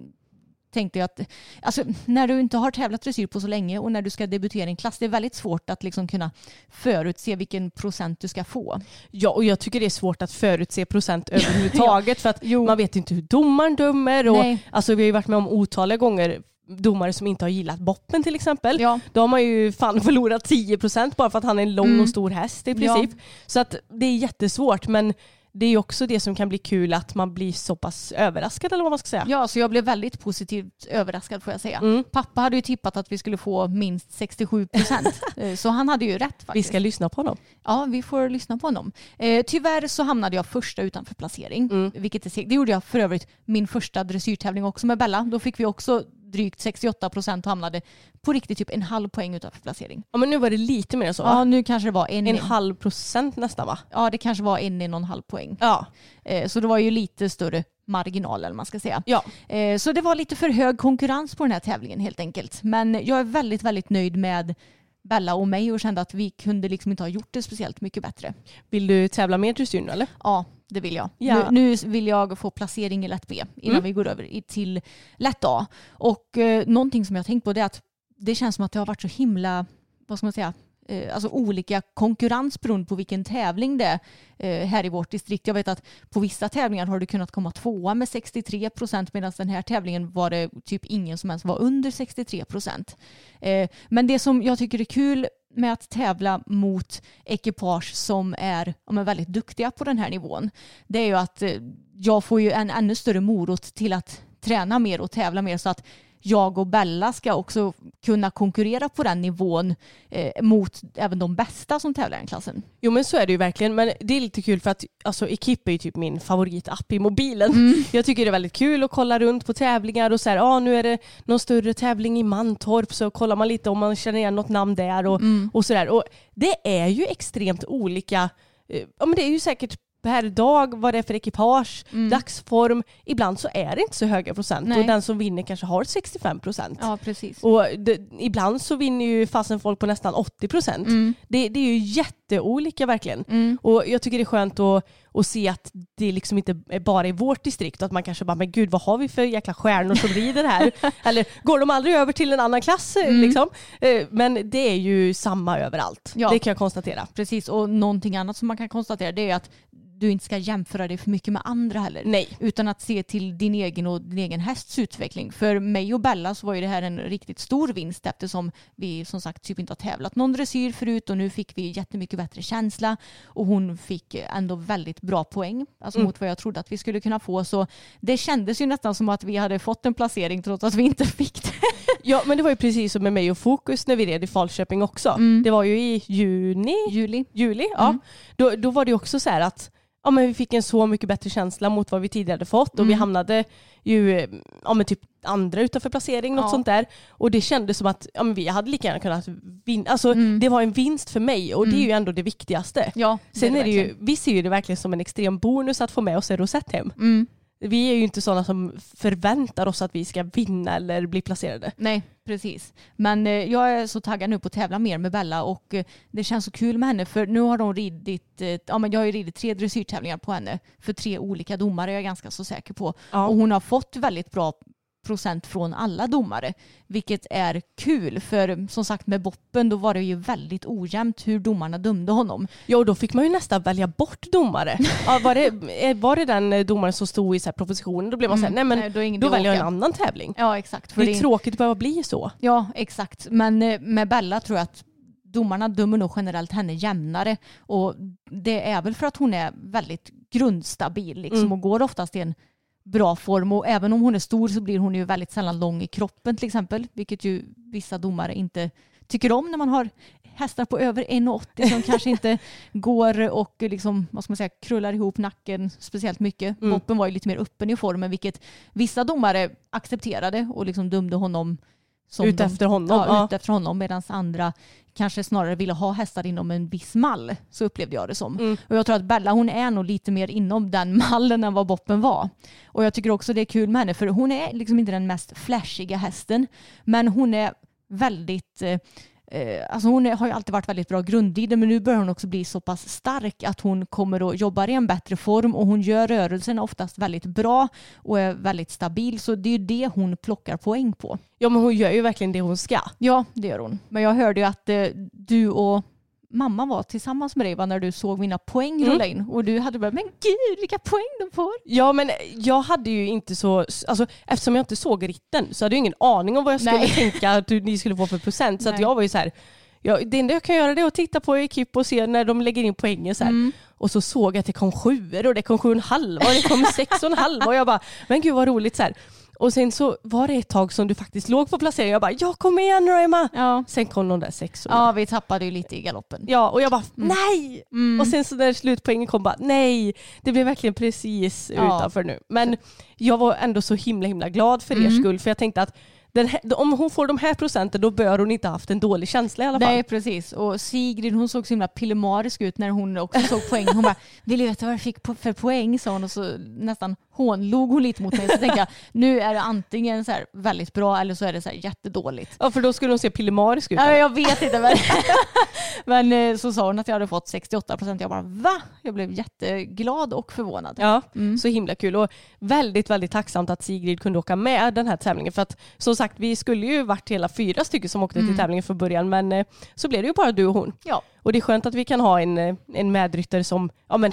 tänkte att alltså, när du inte har tävlat dressyr på så länge och när du ska debutera i en klass det är väldigt svårt att liksom kunna förutse vilken procent du ska få. Ja, och jag tycker det är svårt att förutse procent överhuvudtaget för att [laughs] Jo. man vet inte hur domaren dömer. Och, Nej. alltså, vi har ju varit med om otaliga gånger domare som inte har gillat boppen till exempel. Ja. Då har man ju fan förlorat 10% bara för att han är en lång Mm. och stor häst i Ja. princip. Så att det är jättesvårt men det är ju också det som kan bli kul att man blir så pass överraskad eller vad man ska säga. Ja, så jag blev väldigt positivt överraskad får jag säga. Mm. Pappa hade ju tippat att vi skulle få minst 67 procent. [laughs] så han hade ju rätt Vi faktiskt. ska lyssna på honom. Ja, vi får lyssna på honom. Eh, tyvärr så hamnade jag första utanför placering. Mm. Vilket är segt. Det gjorde jag för övrigt min första dressyrtävling också med Bella. Då fick vi också drygt 68 procent hamnade på riktigt typ en halv poäng utanför placering. Ja, men nu var det lite mer så Ja, va? nu kanske det var en, En en halv procent nästan va? Ja, det kanske var en, en och en halv poäng. Ja. Eh, så det var ju lite större marginal eller man ska säga. ja. Eh, Så det var lite för hög konkurrens på den här tävlingen helt enkelt. Men jag är väldigt, väldigt nöjd med Bella och mig och kände att vi kunde liksom inte ha gjort det speciellt mycket bättre. Vill du tävla mer dressyr nu eller? Ja, det vill jag. Ja. Nu, nu vill jag få placering i lätt B innan Mm. vi går över till lätt A. Och eh, någonting som jag har tänkt på det är att det känns som att det har varit så himla, vad ska man säga, Eh, alltså olika konkurrens beroende på vilken tävling det är eh, här i vårt distrikt. Jag vet att på vissa tävlingar har du kunnat komma tvåa med 63 procent medan den här tävlingen var det typ ingen som ens var under 63 procent. Eh, men det som jag tycker är kul med att tävla mot ekipage som är ja, väldigt duktiga på den här nivån det är ju att jag får ju en ännu större morot till att träna mer och tävla mer så att jag och Bella ska också kunna konkurrera på den nivån eh, mot även de bästa som tävlar i den klassen. Jo men så är det ju verkligen. Men det är lite kul för att alltså, Equip är ju typ min favoritapp i mobilen. Mm. [laughs] Jag tycker det är väldigt kul att kolla runt på tävlingar och så här, ah, nu är det någon större tävling i Mantorp så kollar man lite om man känner igen något namn där och, Mm. och sådär. Och det är ju extremt olika, eh, ja men det är ju säkert per dag vad det är för ekipage, dagsform. Ibland så är det inte så höga procent Nej. och den som vinner kanske har 65 procent. Ja, precis. Och det, ibland så vinner ju fasen folk på nästan 80 procent. Mm. Det, det är ju jätteolika verkligen. Och jag tycker det är skönt att, att se att det liksom inte är bara i vårt distrikt och att man kanske bara, men gud vad har vi för jäkla stjärnor som rider här? [laughs] Eller går de aldrig över till en annan klass? eh, Liksom? Eh, Men det är ju samma överallt. Ja. Det kan jag konstatera. Precis, och någonting annat som man kan konstatera det är att du inte ska jämföra dig för mycket med andra heller. Nej. Utan att se till din egen och din egen hästs utveckling. För mig och Bella så var ju det här en riktigt stor vinst eftersom vi som sagt typ inte har tävlat någon dressyr förut och nu fick vi jättemycket bättre känsla och hon fick ändå väldigt bra poäng. Alltså Mm. mot vad jag trodde att vi skulle kunna få. Så det kändes ju nästan som att vi hade fått en placering trots att vi inte fick det. [laughs] Ja men det var ju precis som med mig och Fokus när vi red i Falköping också. Det var ju i juni, Juli. juli, ja. Då, då var det ju också så här att ja, men vi fick en så mycket bättre känsla mot vad vi tidigare hade fått och vi Mm. hamnade ju ja, men typ andra utanför placering, något Ja. sånt där. Och det kändes som att ja, men vi hade lika gärna kunnat vinna. Alltså, Mm. Det var en vinst för mig och det är ju ändå det viktigaste. Ja, Sen är det ju, verkligen. vi ser ju det verkligen som en extrem bonus att få med oss en rosett hem. Vi är ju inte sådana som förväntar oss att vi ska vinna eller bli placerade. Nej, precis. Men eh, jag är så taggad nu på att tävla mer med Bella och eh, det känns så kul med henne för nu har de ridit, eh, ja men jag har ju ridit tre dressyrtävlingar på henne för tre olika domare är jag ganska så säker på. Ja. Och hon har fått väldigt bra procent från alla domare, vilket är kul för som sagt med Boppen då var det ju väldigt ojämnt hur domarna dömde honom. Ja och då fick man ju nästan välja bort domare. [laughs] Ja, var, det, eh, var det den eh, domaren som stod i så här propositionen då blev man såhär, nej men Mm. Nej, då ingen då väljer jag en annan tävling. Ja exakt. Det är det- tråkigt att behöva bli så. Ja, exakt. Men eh, med Bella tror jag att domarna dömer nog generellt henne jämnare. Och det är väl för att hon är väldigt grundstabil liksom, Mm. och går oftast i en bra form. Och även om hon är stor så blir hon ju väldigt sällan lång i kroppen till exempel. Vilket ju vissa domare inte tycker om när man har hästar på över 1,80 som kanske [laughs] inte går och liksom, vad ska man säga, krullar ihop nacken speciellt mycket. Mm. Boppen var ju lite mer öppen i formen vilket vissa domare accepterade och liksom dömde honom som Ut de- efter honom. Ja. ut efter honom medan andra kanske snarare ville ha hästar inom en viss mall. Så upplevde jag det som. Mm. Och jag tror att Bella hon är nog lite mer inom den mallen än vad Boppen var. Och jag tycker också det är kul med henne för hon är liksom inte den mest flashiga hästen men hon är väldigt eh, Eh, alltså hon har ju alltid varit väldigt bra grundrider men nu börjar hon också bli så pass stark att hon kommer att jobba i en bättre form och hon gör rörelsen oftast väldigt bra och är väldigt stabil så det är ju det hon plockar poäng på. ja men hon gör ju verkligen det hon ska. Ja, det gör hon. Men jag hörde ju att eh, du och mamma var tillsammans med dig va, när du såg mina poäng Mm. rulla in. Och du hade bara, men gud vilka poäng de får. Ja men jag hade ju inte så, alltså eftersom jag inte såg ritten så hade jag ingen aning om vad jag skulle Nej. [laughs] tänka att ni skulle få för procent. Så jag var ju så här, ja, det enda jag kan göra det är att titta på Ekip och se när de lägger in poängen så. Mm. Och så såg jag att det kom sjuor och det kom sju och en halva och det kom sex och en halva och jag bara, men gud vad roligt så här. Och sen så var det ett tag som du faktiskt låg på placering. Jag bara, ja kom igen nu Emma. Ja. Sen kom de där sexorna. ja, vi tappade ju lite i galoppen. Ja, och jag bara nej! Mm. Och sen så när slutpoängen kom bara nej, det blev verkligen precis Ja. utanför nu. Men jag var ändå så himla himla glad för er Mm. skull för jag tänkte att här, om hon får de här procenten då bör hon inte ha haft en dålig känsla i alla fall. Nej precis och Sigrid hon såg så himla pillemarisk ut när hon också såg poäng. Hon bara, [laughs] vill du veta vad jag fick för poäng sa hon och så nästan hånlog hon lite mot mig. Så tänkte jag, [laughs] nu är det antingen så här väldigt bra eller så är det så här jättedåligt. Ja för då skulle hon se pillemarisk ut. Ja, jag vet inte men, [laughs] men eh, så sa hon att jag hade fått 68 procent. Jag bara va? Jag blev jätteglad och förvånad. Ja, Mm. så himla kul och väldigt, väldigt tacksamt att Sigrid kunde åka med den här tävlingen för att som sagt vi skulle ju varit hela fyra stycken som åkte till tävlingen från början men eh, så blev det ju bara du och hon. Mm. Ja. Och det är skönt att vi kan ha en, eh, en medryttare som ja, men,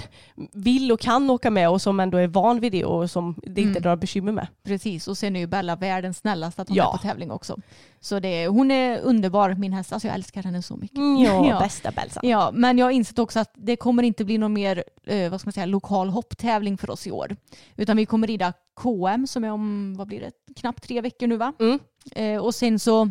vill och kan åka med och som ändå är van vid det och som det inte är några bekymmer med. Precis och sen är ju Bella världens snällaste att hon Ja. är på tävling också. Så det, hon är underbar min häst. Alltså jag älskar henne så mycket. [laughs] Ja, bästa Belsan. Ja, men jag har insett också att det kommer inte bli någon mer eh, vad ska man säga, lokal hopptävling för oss i år. Utan vi kommer rida KM som är om, vad blir det, knappt tre veckor nu va? Mm. Eh, och sen så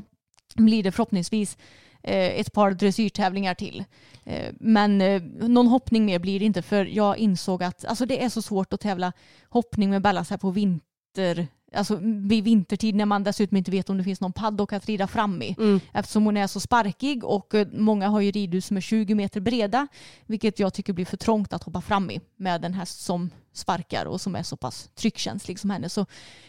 blir det förhoppningsvis eh, ett par dressyrtävlingar till. Eh, men eh, någon hoppning mer blir det inte för jag insåg att alltså, det är så svårt att tävla hoppning med Bella här på vinter Alltså vid vintertid när man dessutom inte vet om det finns någon paddock att rida fram i. Mm. Eftersom hon är så sparkig och eh, många har ju ridhus som är 20 meter breda. Vilket jag tycker blir för trångt att hoppa fram i med en häst som sparkar och som är så pass tryckkänslig som henne. Så,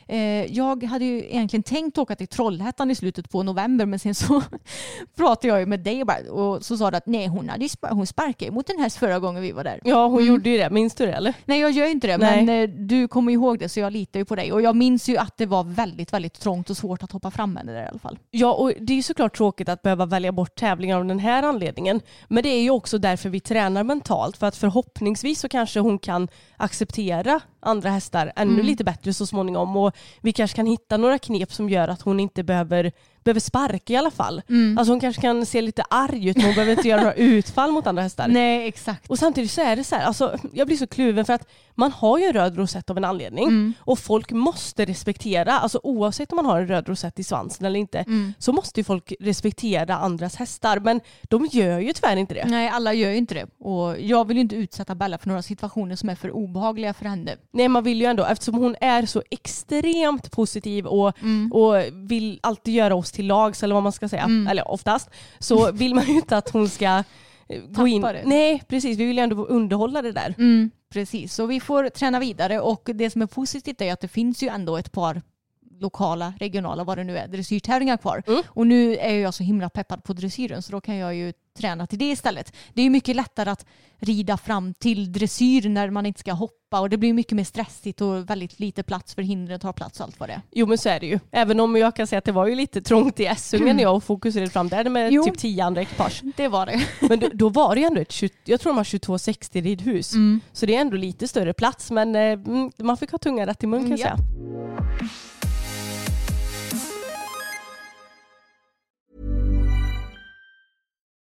eh, jag hade ju egentligen tänkt åka till Trollhättan i slutet på november men sen så [laughs] pratade jag ju med dig och, bara, och så sa du att nej hon, hade sp- hon sparkade mot en häst förra gången vi var där. Ja hon gjorde ju det, minns du det eller? Nej jag gör inte det Nej. men eh, du kommer ihåg det så jag litar ju på dig. Och jag minns ju att det var väldigt väldigt trångt och svårt att hoppa fram henne där i alla fall. Ja, och det är ju såklart tråkigt att behöva välja bort tävlingar av den här anledningen. Men det är ju också därför vi tränar mentalt. För att förhoppningsvis så kanske hon kan acceptera andra hästar ännu Mm. lite bättre så småningom och vi kanske kan hitta några knep som gör att hon inte behöver, behöver sparka i alla fall. Mm. Alltså hon kanske kan se lite arg ut men hon behöver inte göra några utfall mot andra hästar. Nej, exakt. Och samtidigt så är det så här, alltså, jag blir så kluven för att man har ju en röd rosett av en anledning Mm. och folk måste respektera, alltså oavsett om man har en röd rosett i svansen eller inte, Mm. så måste ju folk respektera andras hästar men de gör ju tyvärr inte det. Nej, alla gör ju inte det. Och jag vill ju inte utsätta Bella för några situationer som är för obehagliga för henne. Nej man vill ju ändå, eftersom hon är så extremt positiv och, Mm. och vill alltid göra oss till lags eller vad man ska säga, Mm. eller oftast, så vill man ju inte att hon ska eh, gå in. det. Nej precis, vi vill ju ändå underhålla det där. Mm, precis, så vi får träna vidare och det som är positivt är att det finns ju ändå ett par lokala, regionala, vad det nu är, dressyrtävlingar kvar. Mm. Och nu är jag så himla peppad på dressyren så då kan jag ju träna till det istället. Det är ju mycket lättare att rida fram till dressyr när man inte ska hoppa och det blir mycket mer stressigt och väldigt lite plats för hindren tar plats och allt vad det är. Jo men så är det ju. Även om jag kan säga att det var ju lite trångt i Essunga när jag fokuserade fram där med Jo. typ 10 andra ekipage. Det var det. [laughs] Men då, då var det ju ändå ett, 20, jag tror de har 2260 ridhus. Mm. Så det är ändå lite större plats men eh, mm, man fick ha tungan rätt i mun kan jag Ja. säga.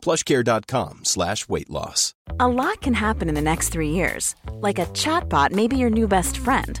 plushcare.com slash weight loss. A lot can happen in the next three years. Like a chatbot may be your new best friend.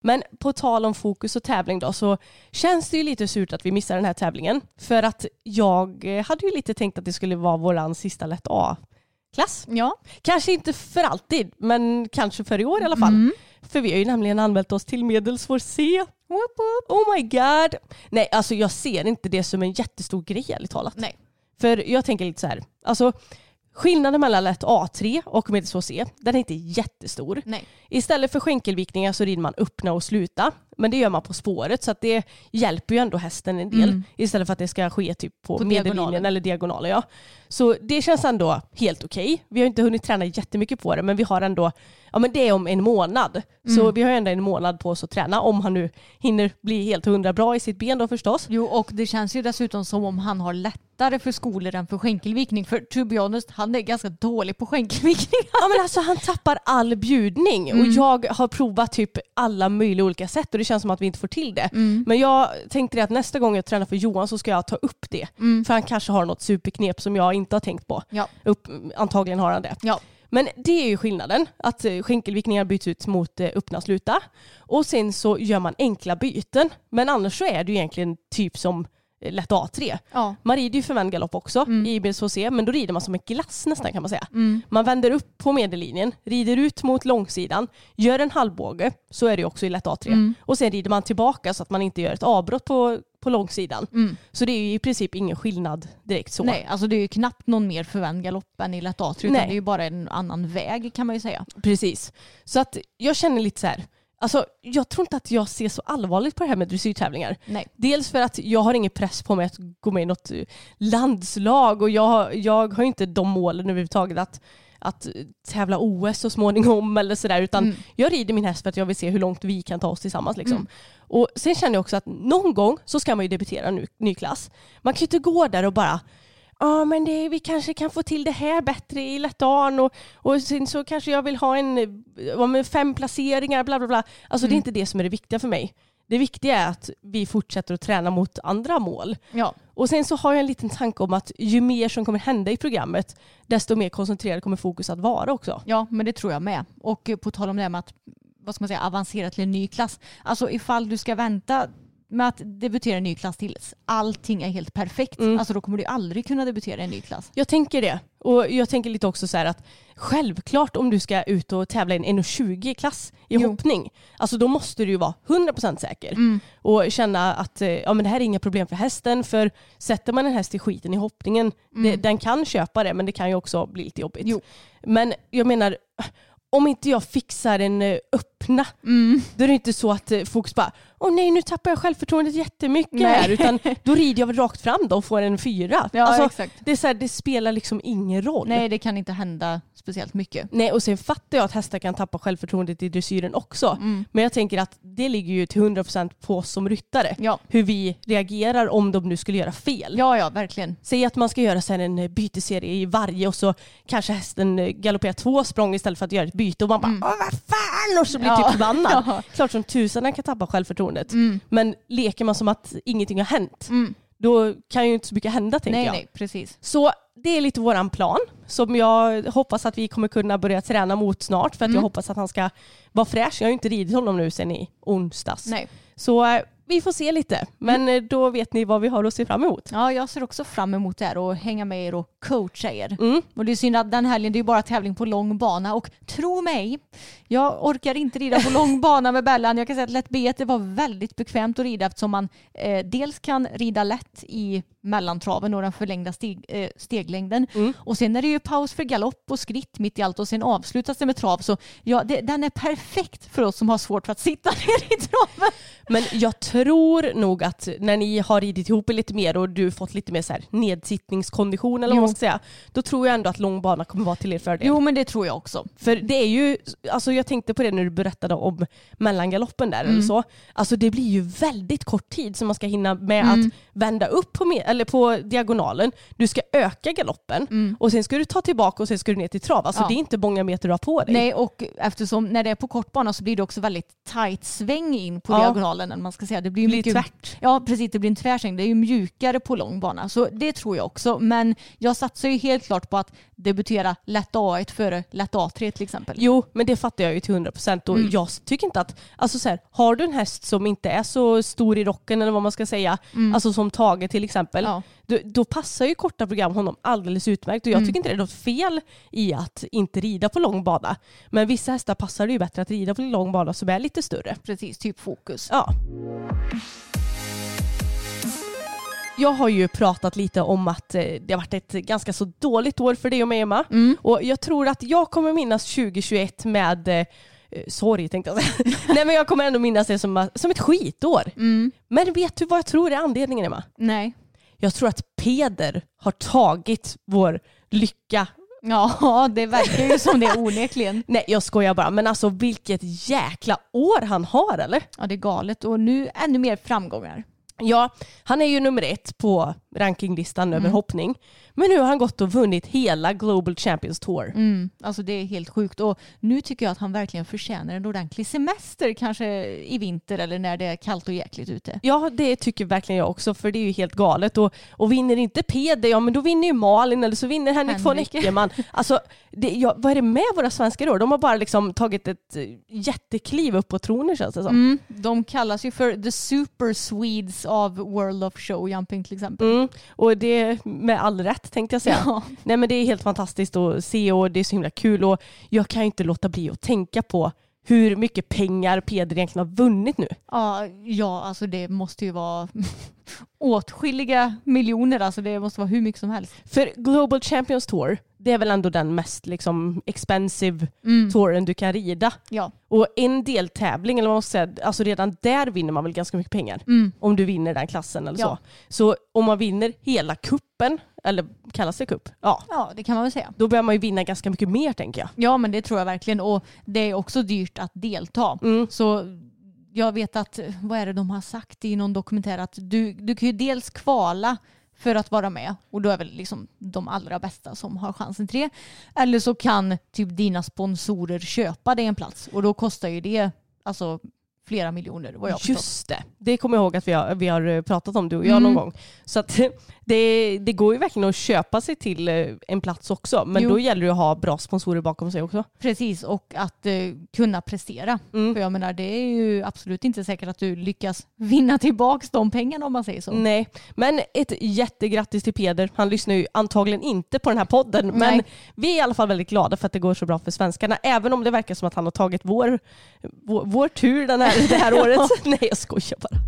Men på tal om fokus och tävling då så känns det ju lite surt att vi missar den här tävlingen. För att jag hade ju lite tänkt att det skulle vara våran sista lätt A-klass. Ja. Kanske inte för alltid, men kanske för i år i alla fall. Mm. För vi har ju nämligen anmält oss till medelsvår C. Oh my god. Nej, alltså jag ser inte det som en jättestor grej ärligt talat. Nej. För jag tänker lite så här, alltså skillnaden mellan lätt A3 och medelsvår C, den är inte jättestor. Nej. Istället för skänkelvikningar så rider man öppna och sluta. Men det gör man på spåret så att det hjälper ju ändå hästen en del. Mm. Istället för att det ska ske typ på, På medellinjen eller diagonalen. Ja. Så det känns ändå helt okej. Vi har inte hunnit träna jättemycket på det men vi har ändå, ja men det är om en månad. Så Mm. vi har ändå en månad på oss att träna om han nu hinner bli helt hundra bra i sitt ben då förstås. Jo, och det känns ju dessutom som om han har lättare för skolor än för skänkelvikning. För to be honest, han är ganska dålig på skänkelvikning. Ja men alltså han tappar all bjudning och jag har provat typ alla möjliga olika sätt och det känns som att vi inte får till det. Men jag tänkte det att nästa gång jag tränar för Johan så ska jag ta upp det. För han kanske har något superknep som jag inte har tänkt på. Ja. Upp, antagligen har han det. Ja. Men det är ju skillnaden, att eh, skänkelvikningar byts ut mot eh, öppna sluta. Och sen så gör man enkla byten. Men annars så är det ju egentligen typ som lätt A3. Ja. Man rider ju för vänd galopp också Mm. i BSHC men då rider man som en glass nästan kan man säga. Man vänder upp på medellinjen, rider ut mot långsidan, gör en halvbåge, så är det också i lätt A3. Mm. Och sen rider man tillbaka så att man inte gör ett avbrott på, på långsidan. Så det är ju i princip ingen skillnad direkt så. Mm. Nej, alltså det är ju knappt någon mer förvänd galopp än i lätt A3 utan Nej. det är ju bara en annan väg kan man ju säga. Precis. Så att jag känner lite så här, alltså jag tror inte att jag ser så allvarligt på det här med dressyrtävlingar. Nej. Dels för att jag har ingen press på mig att gå med i något eh, landslag och jag, jag har inte de målen överhuvudtaget att, att eh, tävla OS så småningom eller sådär utan Mm. jag rider min häst för att jag vill se hur långt vi kan ta oss tillsammans. Liksom. Mm. Och sen känner jag också att någon gång så ska man ju debutera en ny, ny klass. Man kan ju inte gå där och bara Ja men det, vi kanske kan få till det här bättre i lättan och, och sen så kanske jag vill ha en eh, men fem placeringar bla bla bla. Alltså det är Mm. inte det som är det viktiga för mig. Det viktiga är att vi fortsätter att träna mot andra mål. Ja. Och sen så har jag en liten tanke om att ju mer som kommer hända i programmet desto mer koncentrerad kommer fokus att vara också. ja, men det tror jag med. Och på tal om det här med att vad ska man säga, avancera till en ny klass. Alltså ifall du ska vänta med att debutera i en ny klass tills allting är helt perfekt, Mm. alltså då kommer du aldrig kunna debutera i en ny klass. Jag tänker det. Och jag tänker lite också så här att självklart om du ska ut och tävla i en 1,20-klass i Jo. hoppning, alltså då måste du ju vara 100% säker. Mm. Och känna att eh, ja, men det här är inga problem för hästen, för sätter man en häst i skiten i hoppningen, det, den kan köpa det men det kan ju också bli lite jobbigt. Mm. Jo. Men jag menar, om inte jag fixar en eh, öppna, Mm. då är det inte så att eh, folk bara åh nej nu tappar jag självförtroendet jättemycket Nej. här, utan [laughs] då rider jag väl rakt fram då och får en fyra. Ja, alltså, exakt. det, här, det spelar liksom ingen roll. Nej, det kan inte hända speciellt mycket. Nej, och sen fattar jag att hästar kan tappa självförtroendet i dressyren också. Mm. Men jag tänker att det ligger ju till 100% på oss som ryttare. Ja. Hur vi reagerar om de nu skulle göra fel. Ja, ja, verkligen. Säg att man ska göra sen en byteserie i varje och så kanske hästen galopperar två språng istället för att göra ett byte och man bara Åh, vad fan! Och så blir Mm. Ja. typ förbannad. [laughs] Ja. Klart som tusan kan tappa självförtroendet. Mm. Men leker man som att ingenting har hänt, Mm. Då kan ju inte så mycket hända tänker Nej, jag. nej, precis. Så det är lite våran plan som jag hoppas att vi kommer kunna börja träna mot snart för att Mm. jag hoppas att han ska vara fräsch. Jag har ju inte ridit honom nu sedan i onsdags. Nej. Så eh, vi får se lite. Men eh, då vet ni vad vi har att se fram emot. Ja, jag ser också fram emot det här och hänga med er och coacha er. Mm. Och det är synd att den helgen det är ju bara tävling på lång bana och tro mig, jag orkar inte rida på lång [laughs] bana med Bellan. Jag kan säga att lätt B1 det var väldigt bekvämt att rida eftersom man eh, dels kan rida lätt i mellantraven och den förlängda steg, eh, steglängden Mm. och sen är det ju paus för galopp och skritt mitt i allt och sen avslutas det med trav så ja, det, den är perfekt för oss som har svårt för att sitta [laughs] ner i traven. Men jag tror nog att när ni har ridit ihop er lite mer och du fått lite mer så här nedsittningskondition eller vad man ska säga, då tror jag ändå att långbana kommer vara till er fördel. Jo men det tror jag också. För det är ju, alltså jag tänkte på det när du berättade om mellangaloppen där Mm. eller så. Alltså det blir ju väldigt kort tid som man ska hinna med Mm. att vända upp på, med, eller på diagonalen. Du ska öka galoppen och sen ska du ta tillbaka och sen ska du ner till trav. Alltså Mm. Ja. det är inte många meter du har på dig. Nej, och eftersom när det är på kort bana så blir det också väldigt tight sväng in på Ja. diagonalen. Man ska säga. Det blir, Det blir mycket, tvärt. Ja, precis. Det blir en tvärsväng. Det är ju mjukare på lång bana. Så det tror jag också. Men jag satsar ju helt klart på att debutera lätt A1 före lätt A3 till exempel. Jo, men det fattar jag ju till 100% och Mm. jag tycker inte att, alltså så här, har du en häst som inte är så stor i rocken eller vad man ska säga, alltså som Tage till exempel. Ja. då, då passar ju korta program honom alldeles utmärkt och jag Mm. tycker inte det är något fel i att inte rida på lång bana. Men vissa hästar passar det ju bättre att rida på lång bana som är lite större. Precis, typ fokus. Ja. Jag har ju pratat lite om att eh, det har varit ett ganska så dåligt år för dig och mig Emma. Mm. Och jag tror att jag kommer minnas 2021 med eh, sorg tänkte jag säga. [laughs] Nej men jag kommer ändå minnas det som, som ett skitår. Mm. Men vet du vad jag tror är anledningen Emma? Nej. Jag tror att Peder har tagit vår lycka. Ja, [laughs] det verkar ju som det onekligen. [laughs] Nej jag skojar bara men alltså vilket jäkla år han har eller? Ja, det är galet. Och nu ännu mer framgångar. Ja, han är ju nummer ett på rankinglistan över hoppning. Men nu har han gått och vunnit hela Global Champions Tour. Mm, alltså det är helt sjukt och nu tycker jag att han verkligen förtjänar en ordentlig semester kanske i vinter eller när det är kallt och jäkligt ute. Ja, det tycker verkligen jag också för det är ju helt galet. Och, och vinner inte Peder, ja men då vinner ju Malin eller så vinner Henrik von Henrik. Eckermann. [laughs] Alltså, det, ja, vad är det med våra svenskar då? De har bara liksom tagit ett eh, jättekliv upp på tronen känns det som. Mm, de kallas ju för the super Swedes av World of Showjumping till exempel. Mm, och det med all rätt tänkte jag säga. Ja. Nej men det är helt fantastiskt att se och det är så himla kul och jag kan ju inte låta bli att tänka på hur mycket pengar Peder egentligen har vunnit nu. Ja, ja, alltså det måste ju vara [laughs] åtskilliga miljoner. Alltså det måste vara hur mycket som helst. För Global Champions Tour, det är väl ändå den mest liksom expensive Mm. touren du kan rida. Ja. Och en deltävling, eller man ska säga, alltså redan där vinner man väl ganska mycket pengar. Mm. Om du vinner den klassen eller Ja. så. Så om man vinner hela kuppen, eller kallas det kupp? Ja. ja, det kan man väl säga. Då börjar man ju vinna ganska mycket mer tänker jag. Ja, men det tror jag verkligen. Och det är också dyrt att delta. Mm. Så jag vet att, vad är det de har sagt i någon dokumentär, att du, du kan ju dels kvala för att vara med och då är väl liksom de allra bästa som har chansen till det. Eller så kan typ dina sponsorer köpa dig en plats och då kostar ju det alltså flera miljoner vad jag. Just det, det kommer jag ihåg att vi har, vi har eh, pratat om du och jag Mm. någon gång. Så att [laughs] det, det går ju verkligen att köpa sig till eh, en plats också. Men Jo. då gäller det att ha bra sponsorer bakom sig också. Precis, och att eh, kunna prestera. Mm. För jag menar, det är ju absolut inte säkert att du lyckas vinna tillbaka de pengarna om man säger så. Nej, men ett jättegrattis till Peder. Han lyssnar ju antagligen inte på den här podden. Men Nej. vi är i alla fall väldigt glada för att det går så bra för svenskarna. Även om det verkar som att han har tagit vår, vår, vår tur den här, det här [laughs] året. Nej, jag skojar bara.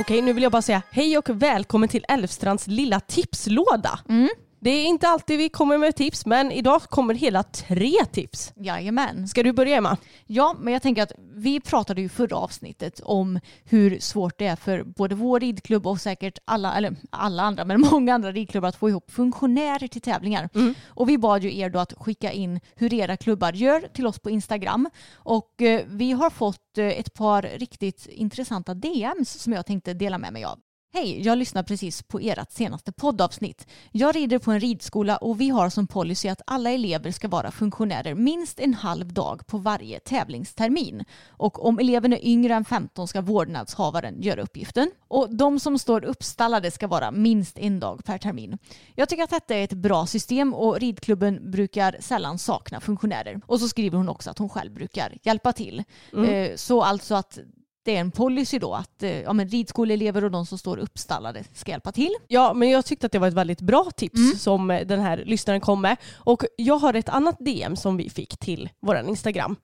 Okej, nu vill jag bara säga hej och välkommen till Älvstrands lilla tipslåda. Mm. Det är inte alltid vi kommer med tips, men idag kommer hela tre tips. Jajamän. Ska du börja Emma? Ja, men jag tänker att vi pratade ju förra avsnittet om hur svårt det är för både vår ridklubb och säkert alla, eller alla andra, men [laughs] många andra ridklubbar att få ihop funktionärer till tävlingar. Och vi bad ju er då att skicka in hur era klubbar gör till oss på Instagram. Och eh, vi har fått eh, ett par riktigt intressanta DMs som jag tänkte dela med mig av. Hej, jag lyssnar precis på ert senaste poddavsnitt. Jag rider på en ridskola och vi har som policy att alla elever ska vara funktionärer minst en halv dag på varje tävlingstermin. Och om eleven är yngre än 15 ska vårdnadshavaren göra uppgiften. Och de som står uppstallade ska vara minst en dag per termin. Jag tycker att detta är ett bra system och ridklubben brukar sällan sakna funktionärer. Och så skriver hon också att hon själv brukar hjälpa till. Eh, Så alltså att det är en policy då att eh, ja, men ridskoleelever och de som står uppstallade ska hjälpa till. Ja, men jag tyckte att det var ett väldigt bra tips Mm. som eh, den här lyssnaren kom med. Och jag har ett annat DM som vi fick till vår Instagram.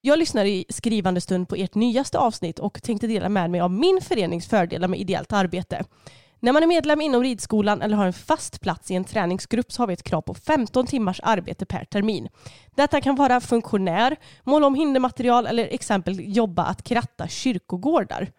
Jag lyssnar i skrivande stund på ert nyaste avsnitt och tänkte dela med mig av min förenings fördelar med ideellt arbete. När man är medlem inom ridskolan eller har en fast plats i en träningsgrupp så har vi ett krav på 15 timmars arbete per termin. Detta kan vara funktionär, måla om hindermaterial eller exempel jobba att kratta kyrkogårdar.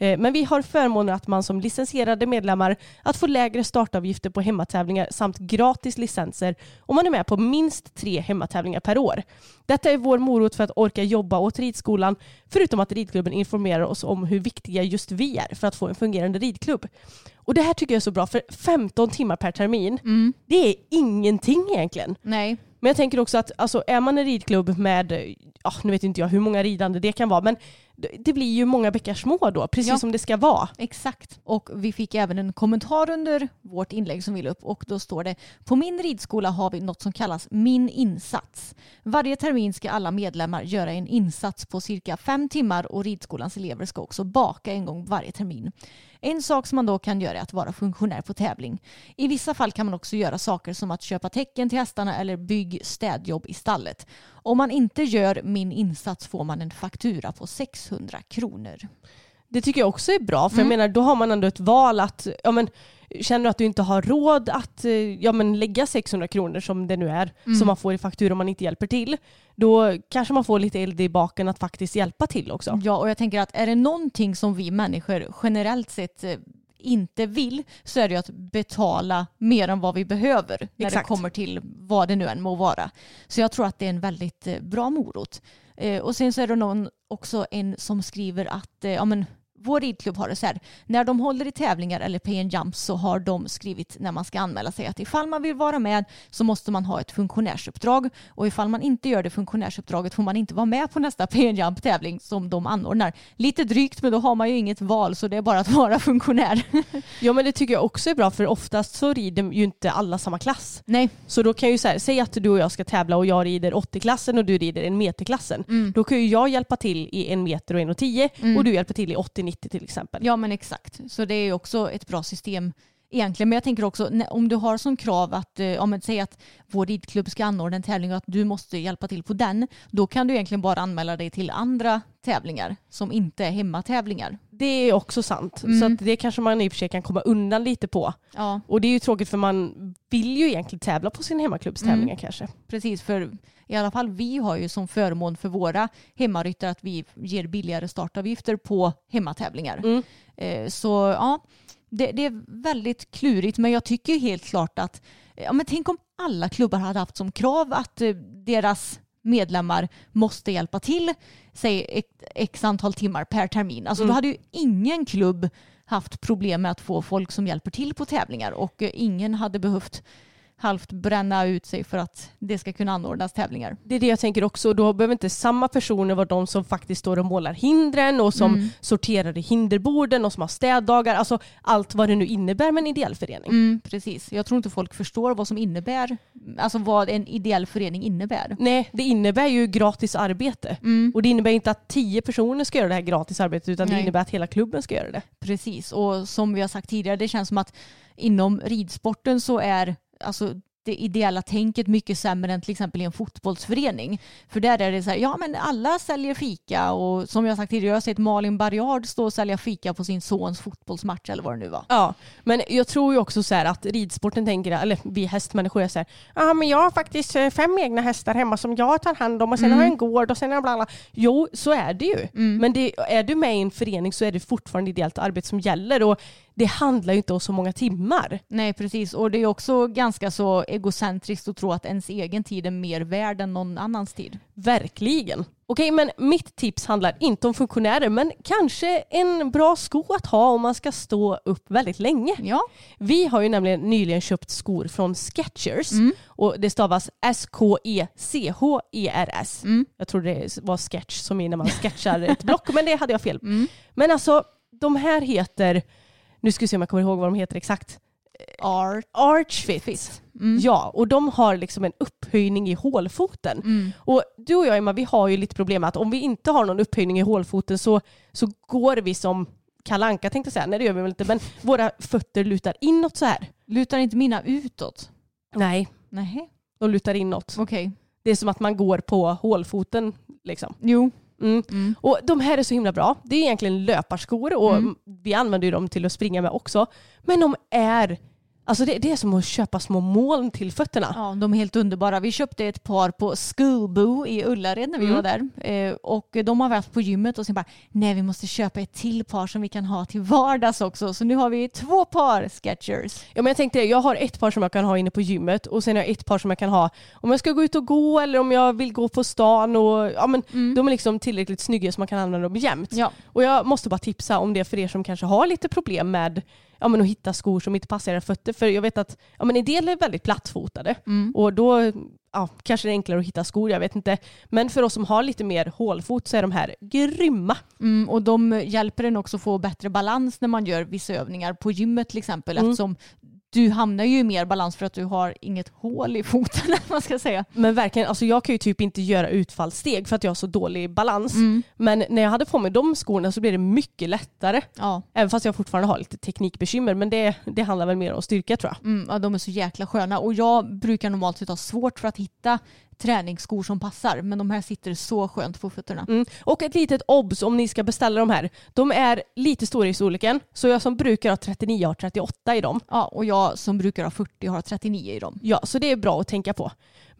Eh, Men vi har förmånen att man som licensierade medlemmar att få lägre startavgifter på hemmatävlingar samt gratis licenser om man är med på minst tre hemmatävlingar per år. Detta är vår morot för att orka jobba åt ridskolan förutom att ridklubben informerar oss om hur viktiga just vi är för att få en fungerande ridklubb. Och det här tycker jag är så bra för 15 timmar per termin, det är ingenting egentligen. Nej, Men jag tänker också att alltså, är man en ridklubb med, ja, nu vet inte jag hur många ridande det kan vara, men det- blir ju många bäckar små då, precis Ja. som det ska vara. exakt. Och vi fick även en kommentar under vårt inlägg som vi upp och då står det på min ridskola har vi något som kallas min insats. Varje termin ska alla medlemmar göra en insats på cirka fem timmar och ridskolans elever ska också baka en gång varje termin. En sak som man då kan göra är att vara funktionär på tävling. I vissa fall kan man också göra saker som att köpa täcken till hästarna eller bygg städjobb i stallet. Om man inte gör min insats får man en faktura på 600 kronor. Det tycker jag också är bra, för Mm. jag menar då har man ändå ett val att, ja men känner du att du inte har råd att eh, ja, men lägga 600 kronor som det nu är, Mm. som man får i faktura om man inte hjälper till, då kanske man får lite eld i baken att faktiskt hjälpa till också. Ja, och jag tänker att är det någonting som vi människor generellt sett eh, inte vill så är det ju att betala mer än vad vi behöver när Exakt. det kommer till vad det nu än må vara. Så jag tror att det är en väldigt eh, bra morot. Eh, Och sen så är det någon också en som skriver att eh, ja, men, vår ridklubb har det så här. När de håller i tävlingar eller pay and jump så har de skrivit när man ska anmäla sig att ifall man vill vara med så måste man ha ett funktionärsuppdrag och ifall man inte gör det funktionärsuppdraget får man inte vara med på nästa pay and jump tävling som de anordnar. Lite drygt men då har man ju inget val så det är bara att vara funktionär. [laughs] Ja men det tycker jag också är bra för oftast så rider ju inte alla samma klass. Nej, Så då kan jag ju säga, säg att du och jag ska tävla och jag rider 80-klassen och du rider en meterklassen. Mm. Då kan ju jag hjälpa till i en meter och en och tio och du hjälper till i 80-90 till exempel. ja men exakt. Så det är ju också ett bra system egentligen. Men jag tänker också om du har som krav att, eh, ja, men säg att vår ridklubb ska anordna en tävling och att du måste hjälpa till på den. Då kan du egentligen bara anmäla dig till andra tävlingar som inte är hemmatävlingar. Det är också sant. Mm. Så att det kanske man i och för sig kan komma undan lite på. Ja, Och det är ju tråkigt för man vill ju egentligen tävla på sin hemmaklubbstävlingar kanske. precis. För i alla fall vi har ju som förmån för våra hemmaryttare att vi ger billigare startavgifter på hemmatävlingar. Mm. Eh, Så ja, det, det är väldigt klurigt men jag tycker helt klart att ja, men tänk om alla klubbar hade haft som krav att eh, deras medlemmar måste hjälpa till, säg x, x antal timmar per termin. Alltså då hade ju ingen klubb haft problem med att få folk som hjälper till på tävlingar och eh, ingen hade behövt halvt bränna ut sig för att det ska kunna anordnas tävlingar. Det är det jag tänker också. Då behöver inte samma personer vara de som faktiskt står och målar hindren och som Mm. sorterar i hinderborden och som har städdagar. Alltså allt vad det nu innebär med en ideell förening. Mm, precis. Jag tror inte folk förstår vad som innebär, alltså vad en ideell förening innebär. Nej, det innebär ju gratis arbete. Mm. Och det innebär inte att tio personer ska göra det här gratis arbetet utan det Nej. innebär att hela klubben ska göra det. Precis, och som vi har sagt tidigare, det känns som att inom ridsporten så är alltså det ideella tänket mycket sämre än till exempel i en fotbollsförening. För där är det så här, ja men alla säljer fika och som jag sagt tidigare, jag har sett Malin Barriard stå och sälja fika på sin sons fotbollsmatch eller vad det nu var. Ja, men jag tror ju också så här att ridsporten tänker, eller vi hästmänniskor är så här, ja men jag har faktiskt eh, fem egna hästar hemma som jag tar hand om och sen har jag en gård och sen har bla bla. Jo, så är det ju. Men det, är du med i en förening så är det fortfarande ideellt arbete som gäller och det handlar ju inte om så många timmar. Nej precis, och det är också ganska så egocentriskt att tro att ens egen tid är mer värd än någon annans tid. Verkligen. Okej, men mitt tips handlar inte om funktionärer, men kanske en bra sko att ha om man ska stå upp väldigt länge. Ja, Vi har ju nämligen nyligen köpt skor från Skechers och det stavas S-K-E-C-H-E-R-S. Jag tror det var sketch som är när man sketchar ett block, men det hade jag fel. Men alltså, de här heter, nu ska vi se om jag kommer ihåg vad de heter exakt. art. Archfit. Ja, och de har liksom en upphöjning i hålfoten. Och du och jag Emma, vi har ju lite problem med att om vi inte har någon upphöjning i hålfoten så, så går vi som kalanka tänkte jag säga. Nej det gör vi väl inte, men våra fötter lutar inåt så här. Lutar inte mina utåt? Nej, Nej, de lutar inåt. okej. Det är som att man går på hålfoten liksom. Jo. Mm. Mm. Och de här är så himla bra. Det är egentligen löparskor och Mm. vi använder ju dem till att springa med också. Men de är, alltså det, det är som att köpa små moln till fötterna. Ja, de är helt underbara. Vi köpte ett par på Schoolboo i Ullared när vi Mm. var där. Eh, och de har haft på gymmet och sen bara, nej vi måste köpa ett till par som vi kan ha till vardags också. Så nu har vi två par Skechers. Ja, men jag tänkte jag har ett par som jag kan ha inne på gymmet och sen har jag ett par som jag kan ha om jag ska gå ut och gå eller om jag vill gå på stan. Och, ja, men De är liksom tillräckligt snygga så man kan använda dem jämt. Ja. Och jag måste bara tipsa om det för er som kanske har lite problem med ja, men att hitta skor som inte passar era fötter. För jag vet att ja, men en del är väldigt plattfotade och då ja, kanske det är enklare att hitta skor, jag vet inte. Men för oss som har lite mer hålfot så är de här grymma. Mm, och de hjälper en också få bättre balans när man gör vissa övningar på gymmet till exempel. Mm. Eftersom du hamnar ju i mer balans för att du har inget hål i foten [laughs] eller man ska säga. Men verkligen, alltså jag kan ju typ inte göra utfallssteg för att jag har så dålig balans. Mm. Men när jag hade på mig de skorna så blev det mycket lättare. Ja. Även fast jag fortfarande har lite teknikbekymmer. Men det, det handlar väl mer om styrka tror jag. Mm, ja, de är så jäkla sköna och jag brukar normalt sett ha svårt för att hitta träningsskor som passar men de här sitter så skönt på fötterna. Mm. Och ett litet obs om ni ska beställa de här. De är lite stora i storleken. Så jag som brukar ha 39 har 38 i dem. Ja, och jag som brukar ha 40 har 39 i dem. Ja, så det är bra att tänka på.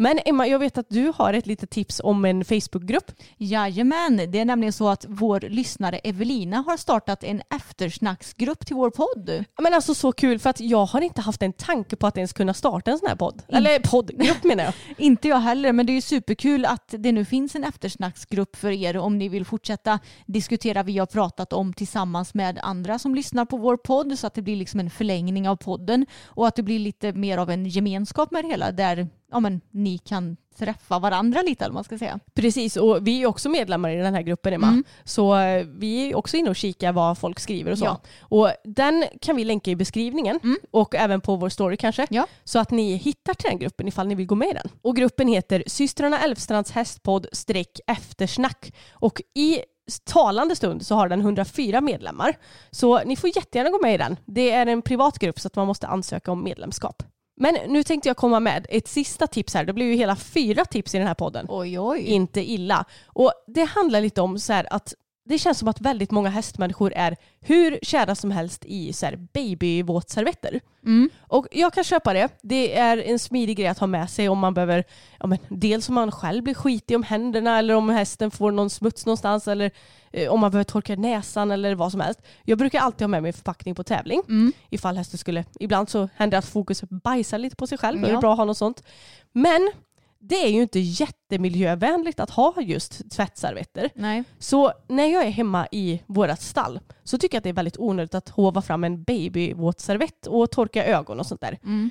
Men Emma, jag vet att du har ett litet tips om en Facebookgrupp. Jajamän, det är nämligen så att vår lyssnare Evelina har startat en eftersnacksgrupp till vår podd. Men alltså så kul för att jag har inte haft en tanke på att ens kunna starta en sån här podd. Eller poddgrupp menar jag. [laughs] Inte jag heller, men det är ju superkul att det nu finns en eftersnacksgrupp för er om ni vill fortsätta diskutera vi har pratat om tillsammans med andra som lyssnar på vår podd så att det blir liksom en förlängning av podden och att det blir lite mer av en gemenskap med det hela där ja, men, ni kan träffa varandra lite eller man ska säga. Precis, och vi är också medlemmar i den här gruppen Emma. Mm. Så eh, vi är också inne och kikar vad folk skriver och så. Ja. Och den kan vi länka i beskrivningen Mm. och även på vår story kanske. Ja. Så att ni hittar till den gruppen ifall ni vill gå med i den. Och gruppen heter Systrarna Älvstrands hästpodd streck eftersnack. Och i talande stund så har den 104 medlemmar. Så ni får jättegärna gå med i den. Det är en privat grupp så att man måste ansöka om medlemskap. Men nu tänkte jag komma med ett sista tips här. Det blir ju hela fyra tips i den här podden Oj, oj. inte illa. Och det handlar lite om så här att det känns som att väldigt många hästmänniskor är hur kära som helst i så här babyvåtservetter. Mm. Och jag kan köpa det. Det är en smidig grej att ha med sig om man behöver, ja men dels om man själv blir skitig om händerna eller om hästen får någon smuts någonstans eller eh, om man behöver torka näsan eller vad som helst. Jag brukar alltid ha med mig förpackning på tävling Mm. ifall hästen skulle, ibland så händer det att fokus bajsar lite på sig själv. Då är Ja. det bra att ha något sånt. Men det är ju inte jättemiljövänligt att ha just tvättservetter. Nej. Så när jag är hemma i vårat stall så tycker jag att det är väldigt onödigt att hova fram en babyvåtservett och torka ögon och sånt där. Mm.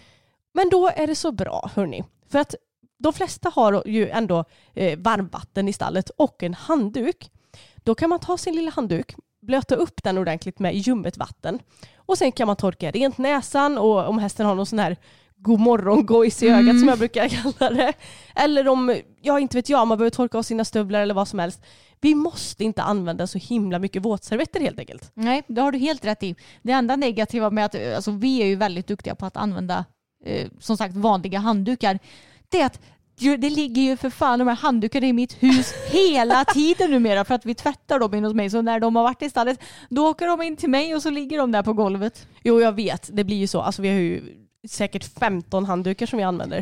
Men då är det så bra hörni. För att de flesta har ju ändå eh, varmvatten i stallet och en handduk. Då kan man ta sin lilla handduk, blöta upp den ordentligt med ljummet vatten och sen kan man torka rent näsan och om hästen har någon sån här god morgon gojs i ögat Mm. som jag brukar kalla det. Eller om, ja inte vet jag, man behöver torka av sina stövlar eller vad som helst. Vi måste inte använda så himla mycket våtservetter helt enkelt. Nej, det har du helt rätt i. Det enda negativa med att alltså, vi är ju väldigt duktiga på att använda eh, som sagt vanliga handdukar. Det är att det ligger ju för fan de här handdukarna i mitt hus hela [laughs] tiden numera för att vi tvättar dem in hos mig. Så när de har varit i stallet då åker de in till mig och så ligger de där på golvet. Jo jag vet, det blir ju så. Alltså vi har ju säkert 15 handdukar som vi använder.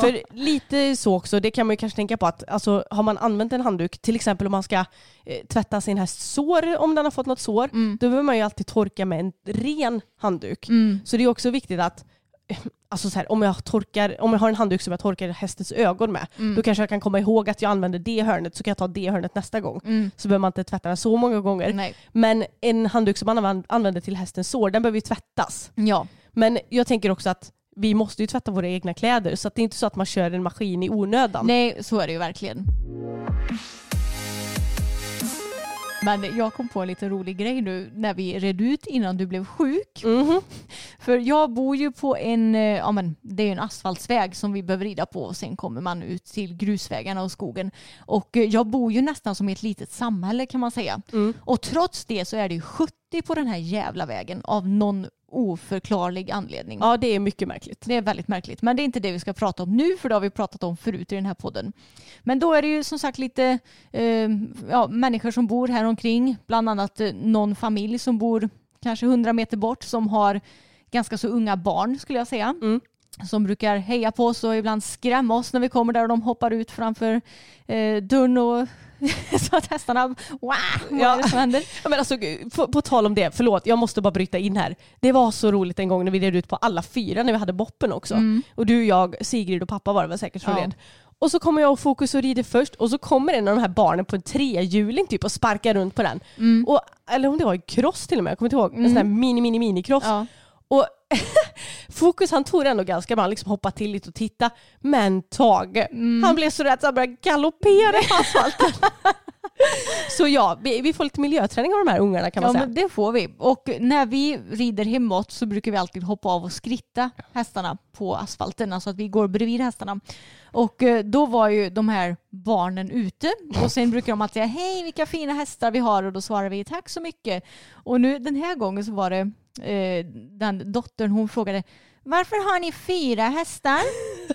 För lite så också, det kan man ju kanske tänka på att alltså, har man använt en handduk, till exempel om man ska eh, tvätta sin hästs sår, om den har fått något sår, Mm. då behöver man ju alltid torka med en ren handduk. Så det är också viktigt att eh, Alltså så här, om, jag torkar, om jag har en handduk som jag torkar hästens ögon med, Mm. då kanske jag kan komma ihåg att jag använder det hörnet så kan jag ta det hörnet nästa gång. Mm. Så behöver man inte tvätta den så många gånger. Nej. Men en handduk som man använder till hästens sår, den behöver ju tvättas. Ja. Men jag tänker också att vi måste ju tvätta våra egna kläder så att det är inte så att man kör en maskin i onödan. Nej, så är det ju verkligen. Men jag kom på en lite rolig grej nu när vi red ut innan du blev sjuk. Mhm. För jag bor ju på en, eh, ja men det är en asfaltsväg som vi behöver rida på och sen kommer man ut till grusvägarna och skogen. Och eh, jag bor ju nästan som i ett litet samhälle kan man säga. Mm. Och trots det så är det ju 70 på den här jävla vägen av någon oförklarlig anledning. Ja det är mycket märkligt. Det är väldigt märkligt. Men det är inte det vi ska prata om nu för det har vi pratat om förut i den här podden. Men då är det ju som sagt lite eh, ja, människor som bor här omkring. Bland annat eh, någon familj som bor kanske 100 meter bort som har ganska så unga barn skulle jag säga. Mm. Som brukar heja på oss och ibland skrämma oss när vi kommer där och de hoppar ut framför eh, dörren och [laughs] så att hästarna, wow, vad är det som händer? Ja, men alltså, på, på tal om det, förlåt jag måste bara bryta in här. Det var så roligt en gång när vi red ut på alla fyra när vi hade boppen också. Och du, jag, Sigrid och pappa var det väl säkert som Mm. Ja. red. Och så kommer jag och Fokus och rider först och så kommer en av de här barnen på en trehjuling typ och sparkar runt på den. Mm. Och, eller om det var en cross till och med, jag kommer inte ihåg. En sån här mini mini mini cross. Ja. Och [laughs] Fokus han tog det ändå ganska bra, han liksom hoppade till lite och tittade. Men Tage, han blev så rädd så han började galoppera på [laughs] asfalten. [laughs] så ja, vi, vi får lite miljöträning av de här ungarna kan man Ja säga. men det får vi. Och när vi rider hemåt så brukar vi alltid hoppa av och skritta hästarna på asfalten. Alltså att vi går bredvid hästarna. Och eh, då var ju de här barnen ute och sen brukar de alltid säga hej vilka fina hästar vi har och då svarar vi tack så mycket. Och nu den här gången så var det eh, den dottern hon frågade varför har ni fyra hästar?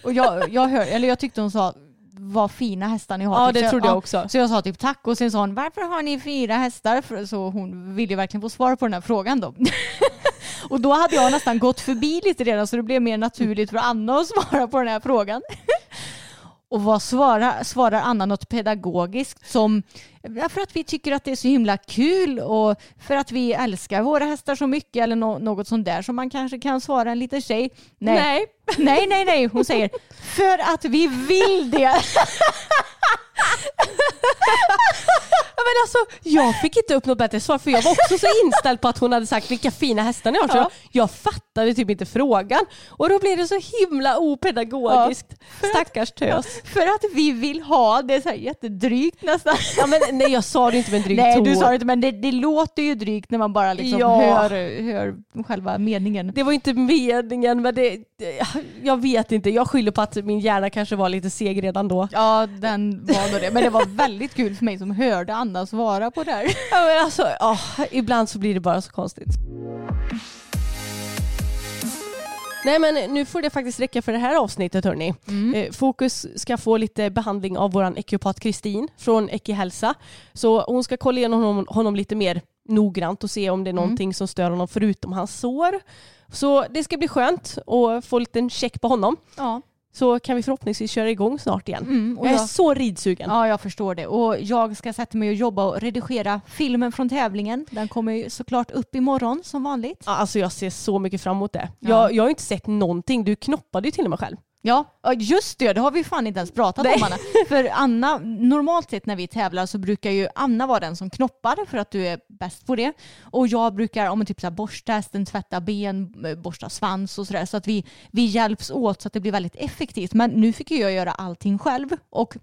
Och jag, jag, hör, eller jag tyckte hon sa vad fina hästar ni har. Ja, Typ, det så trodde jag också. Så jag sa typ tack och sen sa hon varför har ni fyra hästar? Så hon ville verkligen få svar på den här frågan då. [laughs] och då hade jag nästan gått förbi lite redan så det blev mer naturligt för Anna att svara på den här frågan. Och vad svarar, svarar Anna något pedagogiskt som för att vi tycker att det är så himla kul och för att vi älskar våra hästar så mycket eller nå- något sånt där som man kanske kan svara en liten tjej. Nej. Nej. nej, nej, nej. Hon säger för att vi vill det. [laughs] Ja, men alltså, jag fick inte upp något bättre svar för jag var också så inställd på att hon hade sagt vilka fina hästar ni har. Så Ja. jag, jag fattade typ inte frågan. Och då blev det så himla opedagogiskt. Stackars tös. För att vi vill ha det så här jättedrygt nästan. Ja, men, nej jag sa det inte med en dryg Nej ton. du sa det inte men det, det låter ju drygt när man bara liksom Ja. hör, hör själva meningen. Det var inte meningen men det, jag vet inte. Jag skyller på att min hjärna kanske var lite seg redan då. Ja den var nog det. Men det var väldigt kul för mig som hörde Anna svara på det här. Ja, men alltså, ja, ibland så blir det bara så konstigt. Nej men nu får det faktiskt räcka för det här avsnittet hörni. Eh, Fokus ska få lite behandling av våran ekiopat Kristin från Eki Hälsa. Så hon ska kolla igenom honom, honom lite mer noggrant och se om det är någonting som stör honom förutom hans sår. Så det ska bli skönt att få en check på honom. Ja. Så kan vi förhoppningsvis köra igång snart igen. Mm, och jag är jag- så ridsugen. ja jag förstår det. Och jag ska sätta mig och jobba och redigera filmen från tävlingen. Den kommer ju såklart upp imorgon som vanligt. Alltså jag ser så mycket fram emot det. Ja. Jag, jag har inte sett någonting. Du knoppade ju till och med själv. Ja, just det. Det har vi fan inte ens pratat Nej. om Anna. För Anna, normalt sett när vi tävlar så brukar ju Anna vara den som knoppar för att du är bäst på det. Och jag brukar om typ så här, borsta hästen, tvätta ben, eh, borsta svans och sådär. Så att vi, vi hjälps åt så att det blir väldigt effektivt. Men nu fick jag göra allting själv. Och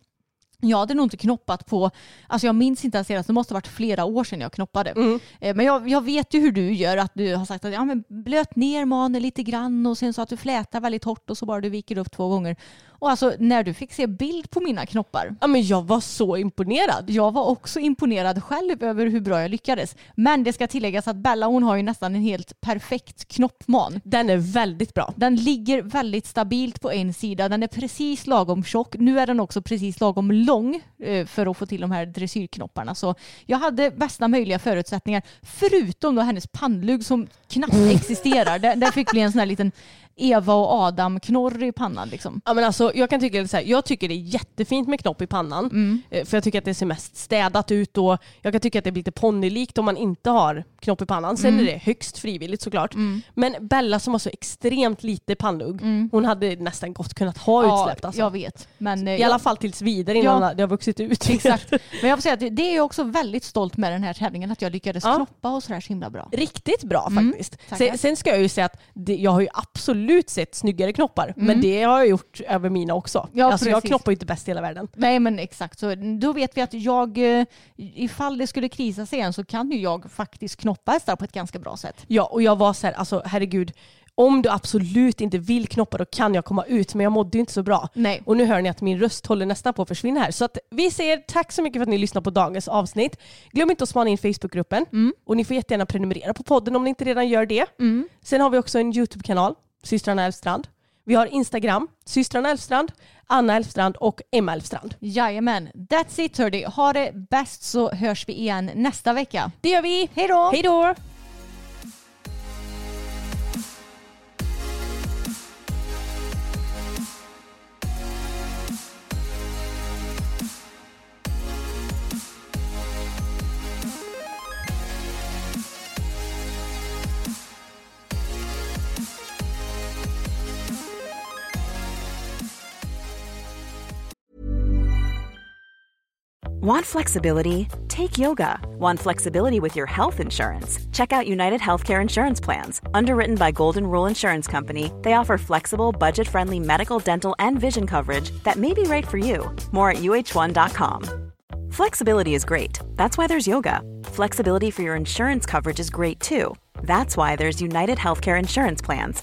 jag hade nog inte knoppat på, alltså jag minns inte ens senast, det måste ha varit flera år sedan jag knoppade. Mm. Eh, Men jag, jag vet ju hur du gör, att du har sagt att ja, men blöt ner manen lite grann och sen så att du flätar väldigt hårt och så bara du viker upp två gånger. Och alltså när du fick se bild på mina knoppar, Ja, men jag var så imponerad. jag var också imponerad själv över hur bra jag lyckades. Men det ska tilläggas att Bella hon har ju nästan en helt perfekt knoppman. Den är väldigt bra. Den ligger väldigt stabilt på en sida. Den är precis lagom tjock. Nu är den också precis lagom lång eh, för att få till de här dressyrknopparna. Så jag hade bästa möjliga förutsättningar. Förutom då hennes pannlugg som knappt [laughs] existerar. Där fick bli en sån här liten Eva och Adam-knorr i pannan. Liksom. Ja, men alltså, jag, kan tycka så här, jag tycker det är jättefint med knopp i pannan. eh, För jag tycker att det ser mest städat ut och jag kan tycka att det blir lite ponnylikt om man inte har knopp i pannan. Sen är det högst frivilligt såklart. Men Bella som har så extremt lite pannlugg, hon hade nästan gott kunnat ha utsläppt. Alltså. jag vet. Men, eh, I jag- alla fall tills vidare innan Ja. det har vuxit ut. [laughs] Exakt. Men jag får säga att det- är jag också väldigt stolt med den här tävlingen. Att jag lyckades Ja. knoppa och sådär så himla bra. Riktigt bra Mm, faktiskt. tackar. Sen, sen ska jag ju säga att det, jag har ju absolut sett snyggare knoppar. Men det har jag gjort över mina också. Mm. Ja, alltså, jag knoppar ju inte bäst i hela världen. Nej men exakt, så då vet vi att jag, eh, ifall det skulle krisa sig igen så kan ju jag faktiskt knoppa hästar på ett ganska bra sätt. Ja, och jag var så här, alltså herregud, om du absolut inte vill knoppa då kan jag komma ut, men jag mådde ju inte så bra. Nej. Och nu hör ni att min röst håller nästan på att försvinna här. Så att vi säger tack så mycket för att ni lyssnar på dagens avsnitt. Glöm inte att spana in Facebookgruppen och ni får jättegärna prenumerera på podden om ni inte redan gör det. Sen har vi också en YouTube-kanal, systrarna Elfstrand. Vi har Instagram, systrarna Elfstrand, Anna Elfstrand och Emma Elfstrand. Jajamän, that's it hörni. Ha det bäst så hörs vi igen nästa vecka. Det gör vi! Hej då! Hej då! Want flexibility? Take yoga. Want flexibility with your health insurance? Check out United Healthcare Insurance Plans. Underwritten by Golden Rule Insurance Company, they offer flexible, budget friendly medical, dental, and vision coverage that may be right for you. More at uh1.com. Flexibility is great. That's why there's yoga. Flexibility for your insurance coverage is great too. That's why there's United Healthcare Insurance Plans.